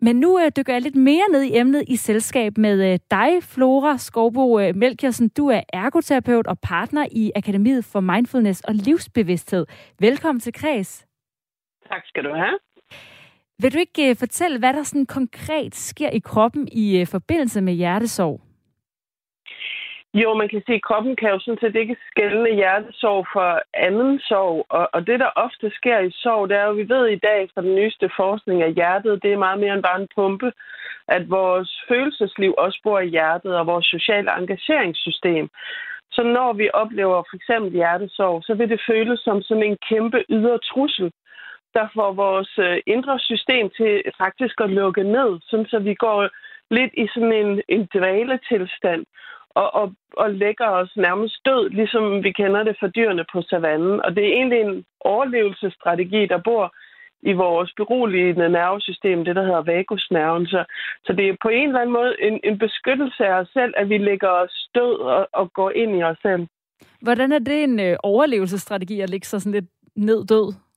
Men nu uh, dykker jeg lidt mere ned i emnet i selskab med uh, dig, Flora Skovbo uh, Melkjersen. Du er ergoterapeut og partner i Akademiet for Mindfulness og Livsbevidsthed. Velkommen til Kreds. Tak skal du have. Vil du ikke uh, fortælle, hvad der sådan konkret sker i kroppen i uh, forbindelse med hjertesorg? Jo, man kan sige, at kroppen kan jo sådan set ikke skælne hjertesorg for anden sorg. Og, og det, der ofte sker i sorg, det er jo, vi ved i dag fra den nyeste forskning af hjertet, det er meget mere end bare en pumpe, at vores følelsesliv også bor i hjertet, og vores sociale engageringssystem. Så når vi oplever for eksempel hjertesorg, så vil det føles som sådan en kæmpe ydre trussel, der får vores øh, indre system til faktisk at lukke ned, sådan så vi går lidt i sådan en, en dvaletilstand og, og, og lægger os nærmest død, ligesom vi kender det for dyrene på savannen. Og det er egentlig en overlevelsesstrategi, der bor i vores beroligende nervesystem, det der hedder vagusnerven. Så, så det er på en eller anden måde en, en beskyttelse af os selv, at vi lægger os død og, og går ind i os selv. Hvordan er det en øh, overlevelsesstrategi at lægge sig sådan lidt ned død?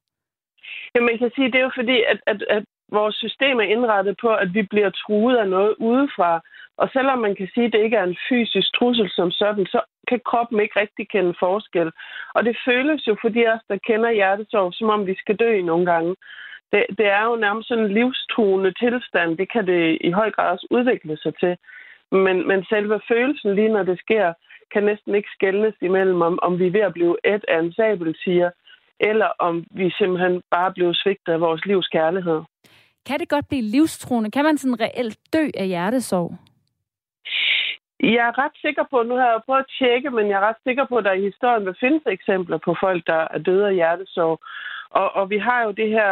Jamen, man kan sige, det er jo fordi, at, at, at vores system er indrettet på, at vi bliver truet af noget udefra. Og selvom man kan sige, at det ikke er en fysisk trussel som sådan, så kan kroppen ikke rigtig kende forskel. Og det føles jo for de os, der kender hjertesorg, som om vi skal dø nogle gange. Det, det er jo nærmest sådan en livstruende tilstand. Det kan det i høj grad også udvikle sig til. Men, men selve følelsen lige når det sker, kan næsten ikke skælnes imellem, om, om vi er ved at blive et af en sabeltiger, eller om vi simpelthen bare blev svigtet af vores livs kærlighed. Kan det godt blive livstruende? Kan man sådan reelt dø af hjertesorg? Jeg er ret sikker på, nu har jeg prøvet at tjekke, men jeg er ret sikker på, at der i historien vil findes eksempler på folk, der er døde af hjertesorg. Og, og vi har jo det her,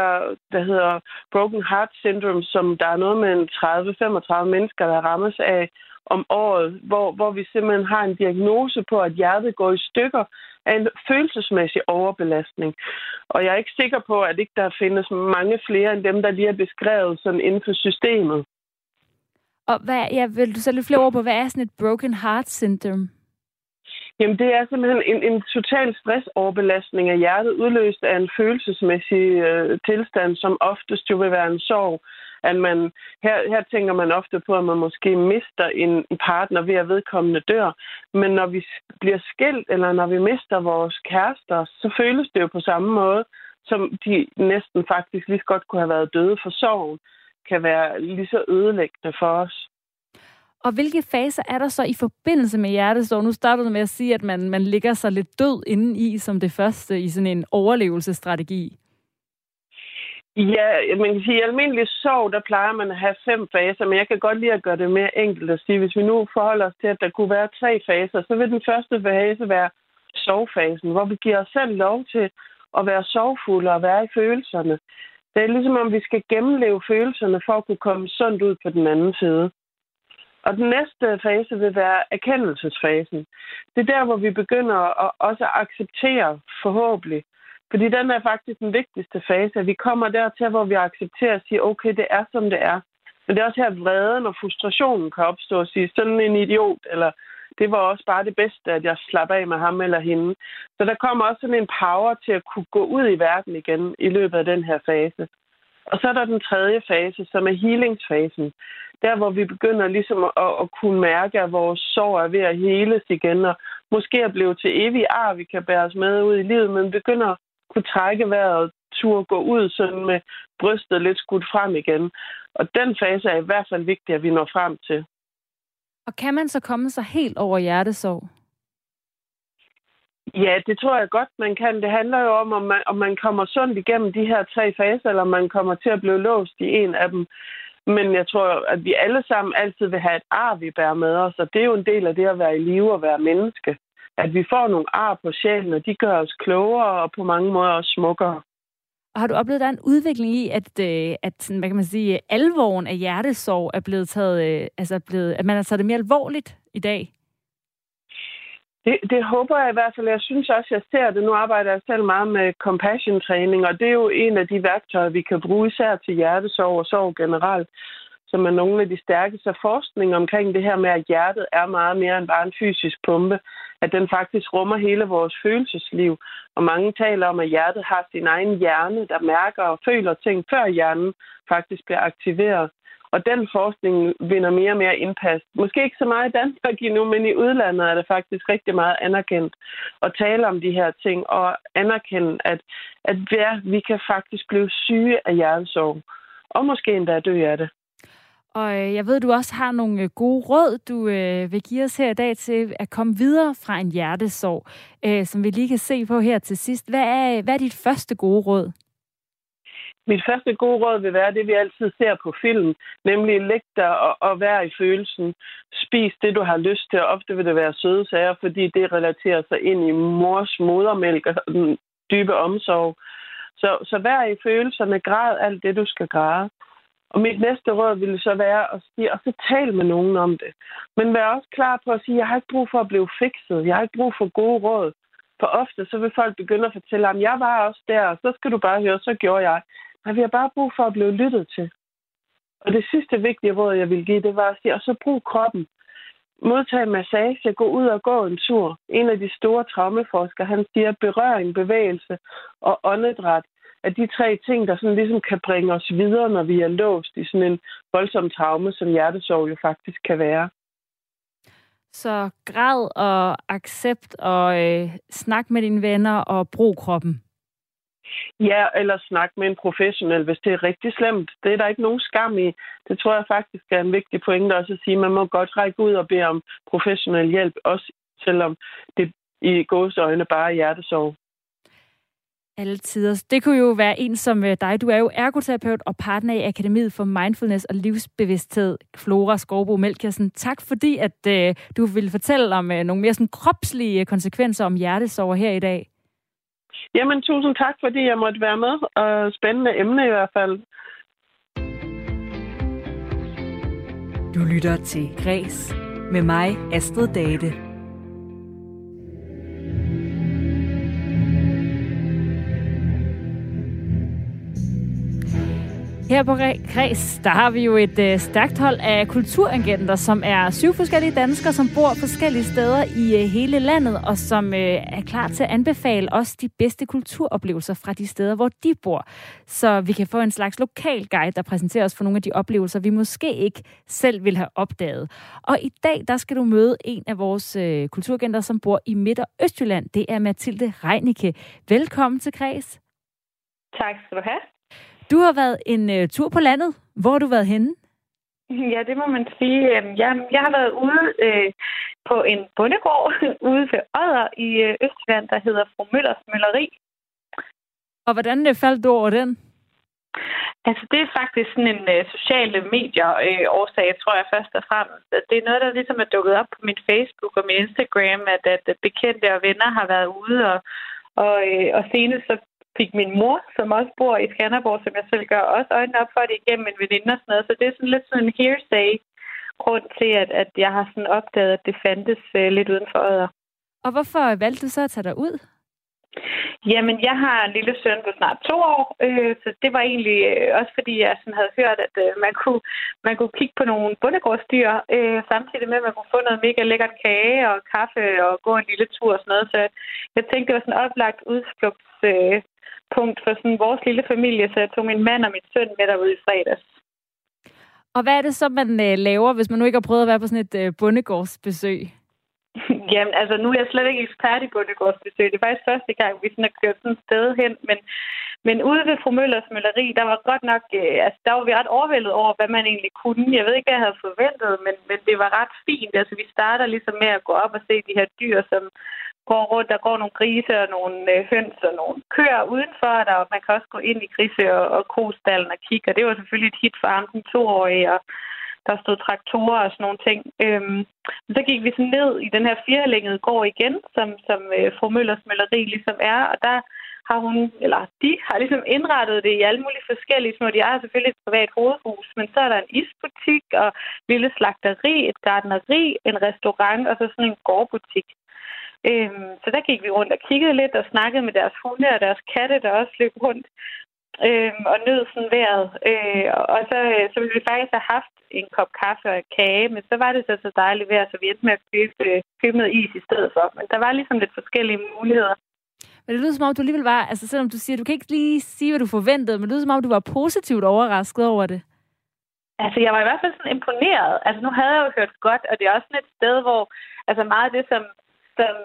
der hedder Broken Heart Syndrome, som der er noget med 30-35 mennesker, der rammes af om året, hvor, hvor vi simpelthen har en diagnose på, at hjertet går i stykker af en følelsesmæssig overbelastning. Og jeg er ikke sikker på, at ikke der findes mange flere end dem, der lige er beskrevet sådan inden for systemet. Og hvad, ja, vil du så lidt flere ord på, hvad er sådan et broken heart syndrome? Jamen, det er simpelthen en, en total stressoverbelastning af hjertet, udløst af en følelsesmæssig øh, tilstand, som oftest jo vil være en sorg. At man, her, her tænker man ofte på, at man måske mister en partner ved at vedkommende dør. Men når vi bliver skilt, eller når vi mister vores kærester, så føles det jo på samme måde, som de næsten faktisk lige så godt kunne have været døde for sorgen, kan være lige så ødelæggende for os. Og hvilke faser er der så i forbindelse med hjertesorg? Nu startede du med at sige, at man, man ligger sig lidt død inden i som det første i sådan en overlevelsesstrategi. Ja, man kan sige, at i almindelig sorg, der plejer man at have fem faser, men jeg kan godt lide at gøre det mere enkelt at sige, hvis vi nu forholder os til, at der kunne være tre faser, så vil den første fase være sovfasen, hvor vi giver os selv lov til at være sorgfulde og være i følelserne. Det er ligesom om, vi skal gennemleve følelserne for at kunne komme sundt ud på den anden side. Og den næste fase vil være erkendelsesfasen. Det er der, hvor vi begynder at også acceptere forhåbentlig. Fordi den er faktisk den vigtigste fase. Vi kommer dertil, hvor vi accepterer at sige, okay, det er, som det er. Men det er også her, vreden og frustrationen kan opstå og sige, sådan en idiot, eller det var også bare det bedste, at jeg slapper af med ham eller hende. Så der kommer også sådan en power til at kunne gå ud i verden igen i løbet af den her fase. Og så er der den tredje fase, som er healingsfasen. Der, hvor vi begynder ligesom at, at kunne mærke, at vores sår er ved at heles igen, og måske er blevet til evig ar, vi kan bære os med ud i livet, men begynder at kunne trække vejret, tur gå ud sådan med brystet lidt skudt frem igen. Og den fase er i hvert fald vigtig, at vi når frem til. Og kan man så komme sig helt over hjertesorg? Ja, det tror jeg godt, man kan. Det handler jo om, om man, om man kommer sundt igennem de her tre faser, eller om man kommer til at blive låst i en af dem. Men jeg tror, at vi alle sammen altid vil have et ar, vi bærer med os, og det er jo en del af det at være i live og være menneske. At vi får nogle ar på sjælen, og de gør os klogere og på mange måder også smukkere. Og har du oplevet, at der er en udvikling i, at, øh, at hvad kan man sige, alvoren af hjertesorg er blevet taget, øh, altså blevet, at man har taget det mere alvorligt i dag? Det, det håber jeg i hvert fald. Jeg synes også, jeg ser det. Nu arbejder jeg selv meget med compassion-træning, og det er jo en af de værktøjer, vi kan bruge især til hjertesorg og sorg generelt, som er nogle af de stærkeste forskning omkring det her med, at hjertet er meget mere end bare en fysisk pumpe. At den faktisk rummer hele vores følelsesliv. Og mange taler om, at hjertet har sin egen hjerne, der mærker og føler ting, før hjernen faktisk bliver aktiveret. Og den forskning vinder mere og mere indpas. Måske ikke så meget i Danmark endnu, men i udlandet er det faktisk rigtig meget anerkendt at tale om de her ting og anerkende, at, at ja, vi kan faktisk blive syge af hjertesorg. Og måske endda dø af det. Og øh, jeg ved, du også har nogle øh, gode råd, du øh, vil give os her i dag til at komme videre fra en hjertesorg, øh, som vi lige kan se på her til sidst. Hvad er, øh, hvad er dit første gode råd? Mit første gode råd vil være det, vi altid ser på film, nemlig læg dig og, og vær i følelsen. Spis det, du har lyst til, og ofte vil det være søde sager, fordi det relaterer sig ind i mors modermælk og den dybe omsorg. Så, så vær i følelserne, græd alt det, du skal græde. Og mit næste råd ville så være at sige, og så tal med nogen om det. Men vær også klar på at sige, jeg har ikke brug for at blive fikset. Jeg har ikke brug for gode råd. For ofte så vil folk begynde at fortælle, at jeg var også der, og så skal du bare høre, så gjorde jeg. Men vi har bare brug for at blive lyttet til. Og det sidste vigtige råd, jeg vil give, det var at sige, og så brug kroppen. Modtag massage, gå ud og gå en tur. En af de store traumeforskere, han siger, berøring, bevægelse og åndedræt er de tre ting, der sådan ligesom kan bringe os videre, når vi er låst i sådan en voldsom traume, som hjertesorg jo faktisk kan være. Så græd og accept og øh, snak med dine venner og brug kroppen. Ja, eller snak med en professionel, hvis det er rigtig slemt. Det er der ikke nogen skam i. Det tror jeg faktisk er en vigtig pointe også at sige. Man må godt række ud og bede om professionel hjælp, også selvom det i gåsøjne bare er hjertesorg. Alle tider. Det kunne jo være en som øh, dig. Du er jo ergoterapeut og partner i Akademiet for Mindfulness og Livsbevidsthed, Flora Skovbo Melkersen. Tak fordi, at uh, du ville fortælle om uh, nogle mere sådan, kropslige konsekvenser om hjertesorg her i dag. Jamen, tusind tak, fordi jeg måtte være med. Og spændende emne i hvert fald. Du lytter til Græs med mig, Astrid Date. Her på Kreds, der har vi jo et øh, stærkt hold af kulturagenter, som er syv forskellige danskere, som bor forskellige steder i øh, hele landet, og som øh, er klar til at anbefale os de bedste kulturoplevelser fra de steder, hvor de bor. Så vi kan få en slags lokal guide, der præsenterer os for nogle af de oplevelser, vi måske ikke selv vil have opdaget. Og i dag, der skal du møde en af vores øh, kulturagenter, som bor i Midt- og Østjylland. Det er Mathilde Reinicke. Velkommen til Kreds. Tak skal du have. Du har været en uh, tur på landet. Hvor har du været henne? Ja, det må man sige. Øhm, jeg, jeg har været ude øh, på en bondegård *laughs* ude ved Odder i øh, Østland, der hedder Fru Møllers Mølleri. Og hvordan øh, faldt du over den? Altså, det er faktisk sådan en øh, sociale medier øh, årsag, tror jeg først og fremmest. Det er noget, der ligesom er dukket op på min Facebook og min Instagram, at, at bekendte og venner har været ude, og, og, øh, og senest så fik min mor, som også bor i Skanderborg, som jeg selv gør, også øjnene op for det igennem en veninde og sådan noget. Så det er sådan lidt sådan en hearsay grund til, at, at jeg har sådan opdaget, at det fandtes uh, lidt uden for øder. Og hvorfor valgte du så at tage dig ud? Jamen, jeg har en lille søn på snart to år, øh, så det var egentlig øh, også fordi, jeg sådan havde hørt, at øh, man, kunne, man kunne kigge på nogle bundegårdsdyr, øh, samtidig med, at man kunne få noget mega lækkert kage og kaffe og gå en lille tur og sådan noget. Så jeg tænkte, det var sådan en oplagt udflugts, øh, punkt for sådan vores lille familie, så jeg tog min mand og min søn med derud i fredags. Og hvad er det så, man øh, laver, hvis man nu ikke har prøvet at være på sådan et øh, bondegårdsbesøg? *laughs* Jamen, altså nu er jeg slet ikke ekspert i bondegårdsbesøg. Det er faktisk første gang, vi sådan har kørt sådan et sted hen. Men, men ude ved fru Møllers Mølleri, der var godt nok, øh, altså der var vi ret overvældet over, hvad man egentlig kunne. Jeg ved ikke, hvad jeg havde forventet, men, men det var ret fint. Altså vi starter ligesom med at gå op og se de her dyr, som går rundt. Der går nogle grise og nogle øh, høns og nogle køer udenfor. Der, man kan også gå ind i grise- og, og kostallen og kigge. Og det var selvfølgelig et hit for ham, den toårige. Og der stod traktorer og sådan nogle ting. Øhm, så gik vi sådan ned i den her firelængede gård igen, som, som øh, fru Møllers Mølleri ligesom er. Og der har hun, eller de har ligesom indrettet det i alle mulige forskellige små. De har selvfølgelig et privat hovedhus, men så er der en isbutik og lille slagteri, et gardneri, en restaurant og så sådan en gårdbutik. Øhm, så der gik vi rundt og kiggede lidt og snakkede med deres hunde og deres katte, der også løb rundt øhm, og nød sådan vejret. Øh, og så, så ville vi faktisk have haft en kop kaffe og en kage, men så var det så så dejligt vejr, så vi endte med at købe, øh, købe noget is i stedet for. Men der var ligesom lidt forskellige muligheder. Men det lyder som om, du alligevel var, altså selvom du siger, du kan ikke lige sige, hvad du forventede, men det lyder som om, du var positivt overrasket over det. Altså, jeg var i hvert fald sådan imponeret. Altså, nu havde jeg jo hørt godt, og det er også sådan et sted, hvor altså meget af det, som, som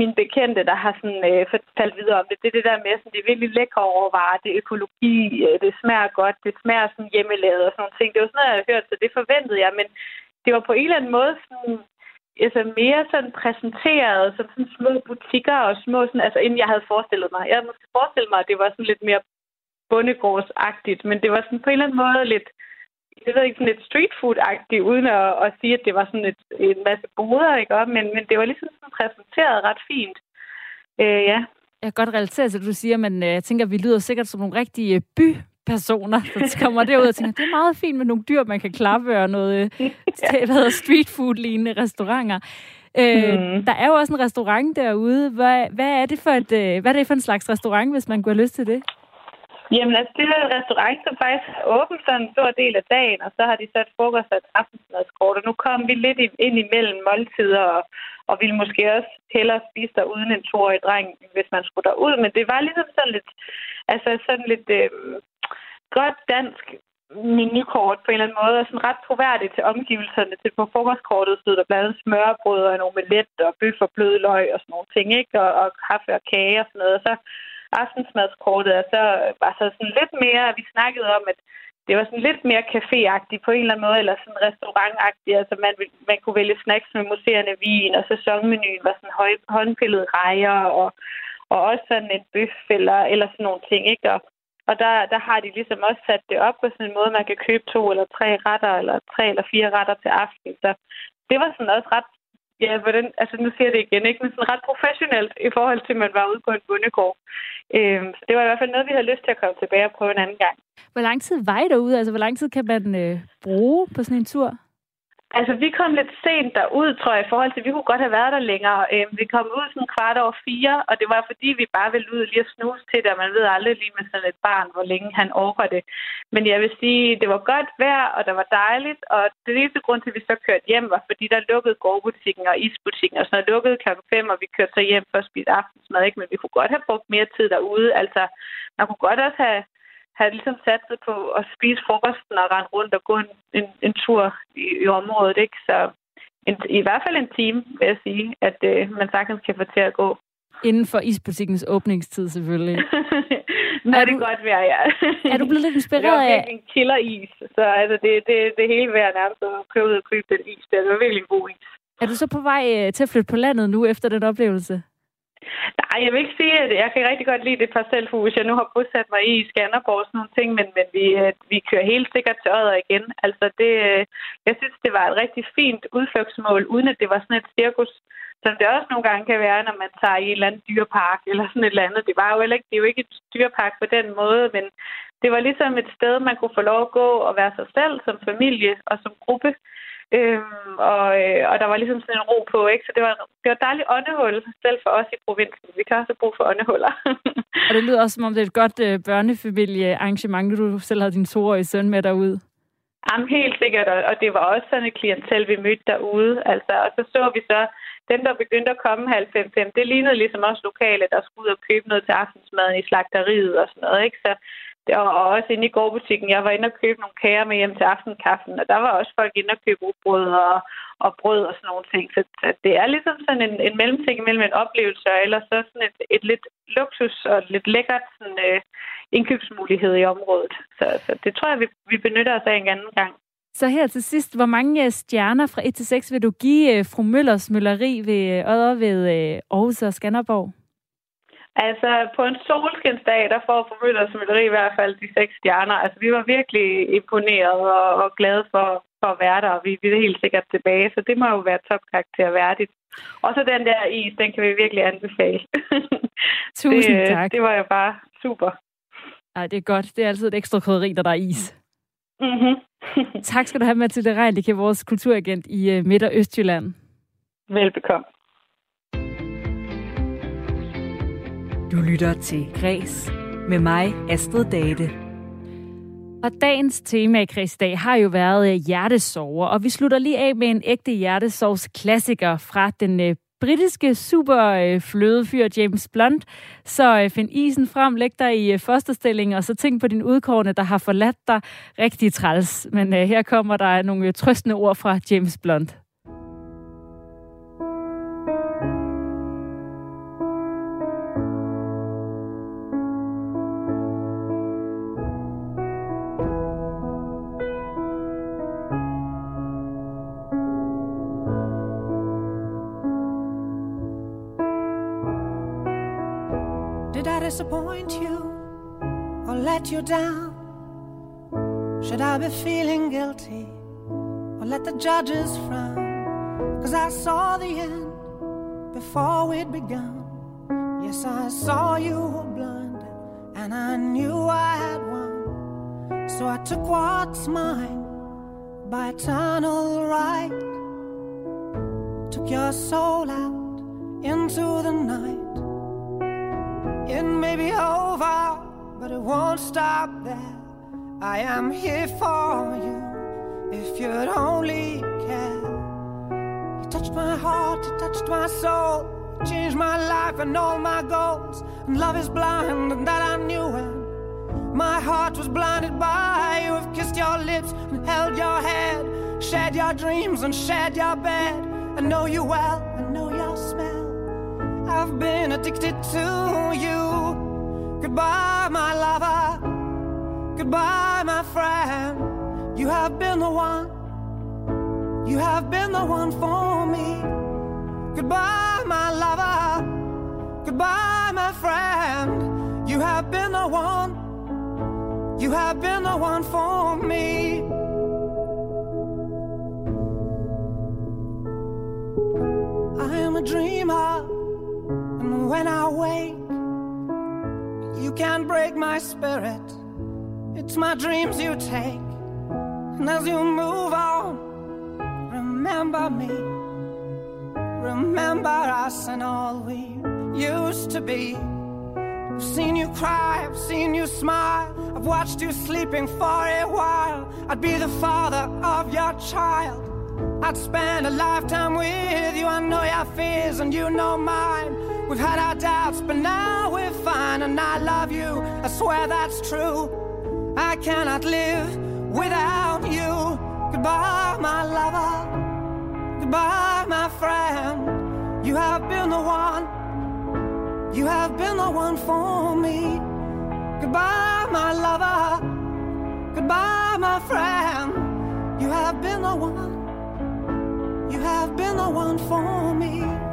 min bekendte, der har sådan, øh, fortalt videre om det, det er det der med, sådan, det er virkelig lækre overvarer, det er økologi, øh, det smager godt, det smager sådan hjemmelavet og sådan nogle ting. Det var sådan noget, jeg havde hørt, så det forventede jeg, men det var på en eller anden måde sådan, altså mere sådan præsenteret som sådan små butikker og små, sådan, altså inden jeg havde forestillet mig. Jeg havde måske forestillet mig, at det var sådan lidt mere bondegårdsagtigt, men det var sådan på en eller anden måde lidt, jeg ved ikke, sådan lidt street food-agtigt, uden at, at sige, at det var sådan et, en masse boder, ikke? Men, men det var ligesom sådan præsenteret ret fint. Øh, ja. Jeg kan godt relatere til det, du siger, men øh, jeg tænker, vi lyder sikkert som nogle rigtige bypersoner, der *laughs* kommer derud og tænker, det er meget fint med nogle dyr, man kan klappe og noget *laughs* ja. hvad hedder street food-lignende restauranter. Øh, mm. Der er jo også en restaurant derude. Hvad, hvad, er det for et, øh, hvad er det for en slags restaurant, hvis man kunne have lyst til det? Jamen, altså, det er en restaurant, som faktisk er åbent for en stor del af dagen, og så har de sat frokost og et aftensmadskort, og nu kom vi lidt ind imellem måltider, og, og ville måske også hellere spise der uden en toårig dreng, hvis man skulle derud, men det var ligesom sådan lidt, altså sådan lidt øh, godt dansk menukort på en eller anden måde, og sådan ret troværdigt til omgivelserne. Til på frokostkortet stod der blandt andet smørbrød og en omelet og bøf og blødløg og sådan nogle ting, ikke? Og, og kaffe og kage og sådan noget. Og så aftensmadskortet og så, var så sådan lidt mere, vi snakkede om, at det var sådan lidt mere caféagtigt på en eller anden måde, eller sådan restaurantagtigt. Altså man, man kunne vælge snacks med museerne vin, og sæsonmenuen var sådan høj, håndpillede rejer, og, og også sådan en bøf eller, eller sådan nogle ting, ikke? Og, og der, der har de ligesom også sat det op på sådan en måde, man kan købe to eller tre retter, eller tre eller fire retter til aften. Så det var sådan også ret ja, hvordan, altså nu siger jeg det igen, ikke, men sådan ret professionelt i forhold til, at man var ude på en bundegård. Øhm, så det var i hvert fald noget, vi havde lyst til at komme tilbage og prøve en anden gang. Hvor lang tid var I derude? Altså, hvor lang tid kan man øh, bruge på sådan en tur? Altså, vi kom lidt sent derud, tror jeg, i forhold til, at vi kunne godt have været der længere. Øhm, vi kom ud sådan kvart over fire, og det var fordi, vi bare ville ud lige at snuse til det, og man ved aldrig lige med sådan et barn, hvor længe han overgår det. Men jeg vil sige, det var godt vejr, og det var dejligt, og det eneste grund til, at vi så kørte hjem, var fordi, der lukkede gårdbutikken og isbutikken, og så lukkede klokken 5, og vi kørte så hjem for at spise aftensmad, ikke? Men vi kunne godt have brugt mere tid derude. Altså, man kunne godt også have havde ligesom sat sig på at spise frokosten og rende rundt og gå en, en, en tur i, i området. Ikke? Så en, i hvert fald en time, vil jeg sige, at øh, man sagtens kan få til at gå. Inden for isbutikkens åbningstid, selvfølgelig. *laughs* Nå, er det du, godt være, ja. er du blevet lidt *laughs* inspireret af... Det er en killer-is, så altså, det, det, det hele værd nærmest at købe ud og købe den is. Det er virkelig en god is. Er du så på vej øh, til at flytte på landet nu efter den oplevelse? Nej, jeg vil ikke sige, at jeg kan rigtig godt lide det parcelhus, jeg nu har bosat mig i i Skanderborg og sådan nogle ting, men, men vi, øh, vi kører helt sikkert til Odder igen. Altså det, øh, jeg synes, det var et rigtig fint udflugtsmål, uden at det var sådan et cirkus, som det også nogle gange kan være, når man tager i en eller anden dyrepark eller sådan et eller andet. Det var jo ikke, det er jo ikke et dyrepark på den måde, men det var ligesom et sted, man kunne få lov at gå og være sig selv som familie og som gruppe. Øhm, og, øh, og der var ligesom sådan en ro på, ikke? Så det var, det var et dejligt åndehul, selv for os i provinsen. Vi kan også bruge for åndehuller. *laughs* og det lyder også, som om det er et godt øh, børnefamiliearrangement, du selv havde din toårige søn med derude. Jamen, helt sikkert, og det var også sådan et klientel, vi mødte derude. Altså, og så så vi så dem, der begyndte at komme halv fem, fem, det lignede ligesom også lokale, der skulle ud og købe noget til aftensmaden i slagteriet og sådan noget. Ikke? Så og, og også inde i gårdbutikken. Jeg var inde og købe nogle kager med hjem til aftenkaffen, og der var også folk inde og købe brød og, og brød og sådan nogle ting. Så, det er ligesom sådan en, en mellemting mellem en oplevelse og ellers så sådan et, et lidt luksus og lidt lækkert sådan, øh, indkøbsmulighed i området. Så, så det tror jeg, vi, vi benytter os af en anden gang. Så her til sidst, hvor mange øh, stjerner fra 1 til 6 vil du give øh, fru Møllers Mølleri ved øh, Odder ved Aarhus og Skanderborg? Altså, på en solskinsdag, der får fru Møllers Mølleri i hvert fald de seks stjerner. Altså, vi var virkelig imponeret og, og glade for, for at være der, og vi, vi er helt sikkert tilbage, så det må jo være topkarakter værdigt. Og så den der is, den kan vi virkelig anbefale. *laughs* Tusind det, tak. Det var jo bare super. Ej, det er godt. Det er altid et ekstra krydderi, der der er is. Mm-hmm. *laughs* tak skal du have, Mathilde Reindike, vores kulturagent i uh, Midt- og Østjylland. Velbekomme. Du lytter til Græs med mig, Astrid Date. Og dagens tema i dag har jo været øh, hjertesover, og vi slutter lige af med en ægte hjertesovs klassiker fra den øh, britiske superflødefyr James Blunt. Så øh, find isen frem, læg dig i fosterstilling, og så tænk på din udkårne, der har forladt dig rigtig træls. Men her kommer der nogle trøstende ord fra James Blunt. You down? Should I be feeling guilty or let the judges frown? Cause I saw the end before we'd begun. Yes, I saw you were blinded and I knew I had won. So I took what's mine by eternal right. Took your soul out into the night. It may be over, but it won't stop there. I am here for you if you'd only care. You touched my heart, you touched my soul, changed my life and all my goals. And love is blind, and that I knew when my heart was blinded by you. Have kissed your lips and held your head, shared your dreams and shared your bed. I know you well, I know your smell. I've been addicted to you. Goodbye, my lover. Goodbye, my friend. You have been the one. You have been the one for me. Goodbye, my lover. Goodbye, my friend. You have been the one. You have been the one for me. Can't break my spirit. It's my dreams you take, and as you move on, remember me. Remember us and all we used to be. I've seen you cry, I've seen you smile, I've watched you sleeping for a while. I'd be the father of your child. I'd spend a lifetime with you. I know your fears and you know mine. We've had our doubts, but now we're fine. And I love you, I swear that's true. I cannot live without you. Goodbye, my lover. Goodbye, my friend. You have been the one. You have been the one for me. Goodbye, my lover. Goodbye, my friend. You have been the one. You have been the one for me.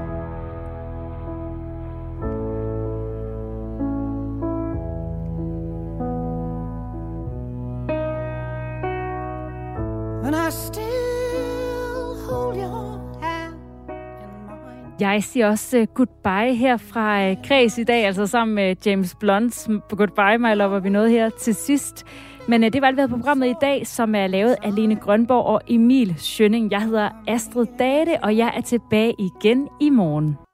Jeg siger også uh, goodbye her fra øh, uh, Kreds i dag, altså sammen med James Blunt Goodbye, my lover, vi nåede her til sidst. Men uh, det var alt, hvad på programmet i dag, som er lavet af Lene Grønborg og Emil Schønning. Jeg hedder Astrid Date, og jeg er tilbage igen i morgen.